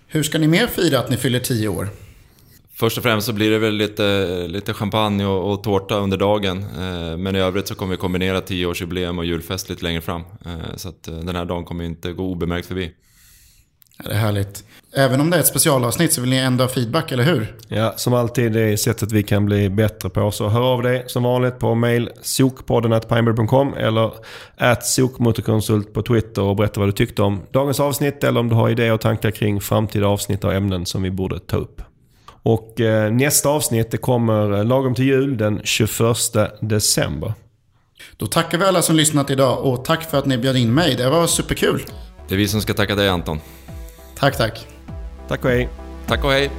Hur ska ni mer fira att ni fyller tio år? Först och främst så blir det väl lite, lite champagne och, och tårta under dagen. Eh, men i övrigt så kommer vi kombinera tioårsjubileum och julfest lite längre fram. Eh, så att eh, den här dagen kommer inte gå obemärkt förbi. Ja, det är härligt. Även om det är ett specialavsnitt så vill ni ändå ha feedback, eller hur? Ja, som alltid det är sättet vi kan bli bättre på. Så hör av dig som vanligt på mail sokpodden.pineberry.com eller at sokmotorkonsult på Twitter och berätta vad du tyckte om dagens avsnitt eller om du har idéer och tankar kring framtida avsnitt och ämnen som vi borde ta upp. Och eh, nästa avsnitt det kommer lagom till jul den 21 december. Då tackar vi alla som lyssnat idag och tack för att ni bjöd in mig. Det var superkul. Det är vi som ska tacka dig Anton. Tack, tack. Tack och hej. Tack och hej.